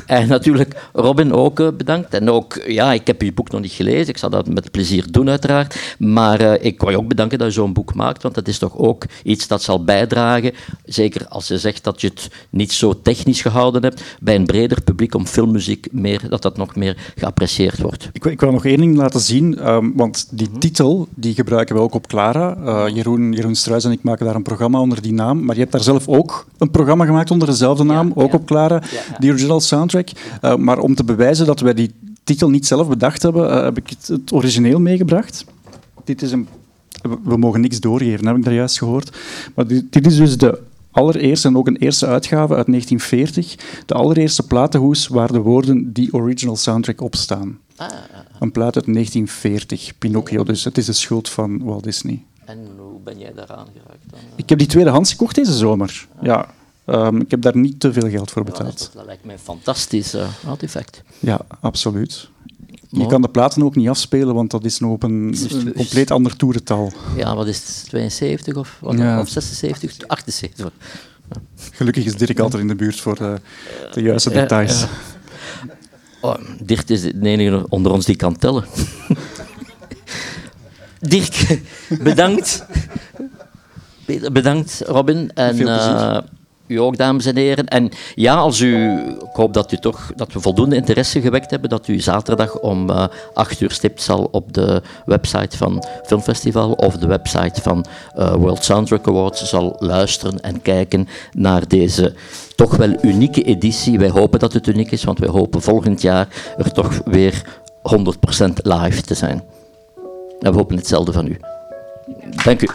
En natuurlijk Robin ook uh, bedankt. En ook, ja, ik heb je boek nog niet gelezen. Ik zal dat met plezier doen, uiteraard. Maar uh, ik wil je ook bedanken dat je zo'n boek maakt, want dat is toch ook iets dat zal bijdragen, zeker als je zegt dat je het niet zo technisch gehouden hebt, bij een breder publiek om filmmuziek meer, dat dat nog meer geapprecieerd wordt. Ik, ik wil nog één ding laten zien, um, want die -hmm. titel die gebruiken we ook op Clara. Uh, Jeroen, Jeroen Struijs en ik maken daar een programma onder die naam, maar je hebt daar zelf ook een programma gemaakt onder dezelfde naam, ook op Clara, die original soundtrack. Uh, maar om te bewijzen dat wij die titel niet zelf bedacht hebben, uh, heb ik het, het, origineel meegebracht. Dit is een... We mogen niks doorgeven, heb ik daar juist gehoord. Maar dit, dit is dus de allereerste en ook een eerste uitgave uit 1940. De allereerste platenhoes waar de woorden die original soundtrack op staan. Ah, een plaat uit 1940, Pinocchio. Dus het is de schuld van Walt Disney. En hoe ben jij daaraan geraakt? Dan? Ik heb die tweedehands gekocht deze zomer. Ah. Ja. Um, ik heb daar niet te veel geld voor betaald. Ja, dat lijkt mij een fantastisch uh, artefact. Ja, absoluut. Je kan de platen ook niet afspelen, want dat is nog op een, een compleet ander toerental. Ja, wat is het? 72 of, wat, ja. of 76? 78. Ja. Gelukkig is Dirk altijd in de buurt voor de, de juiste details. Oh, Dirk is de enige onder ons die kan tellen. [LAUGHS] Dirk, [LAUGHS] bedankt. Bedankt, Robin. En, eh, u ook, dames en heren. En ja, als u, ik hoop dat, u toch, dat we voldoende interesse gewekt hebben, dat u zaterdag om eh 8 uur stipt zal op de website van Filmfestival of de website van eh, World Soundtrack Awards zal luisteren en kijken naar deze toch wel unieke editie. Wij hopen dat het uniek is, want wij hopen volgend jaar er toch weer 100% live te zijn. En we hopen hetzelfde van u. Dank u.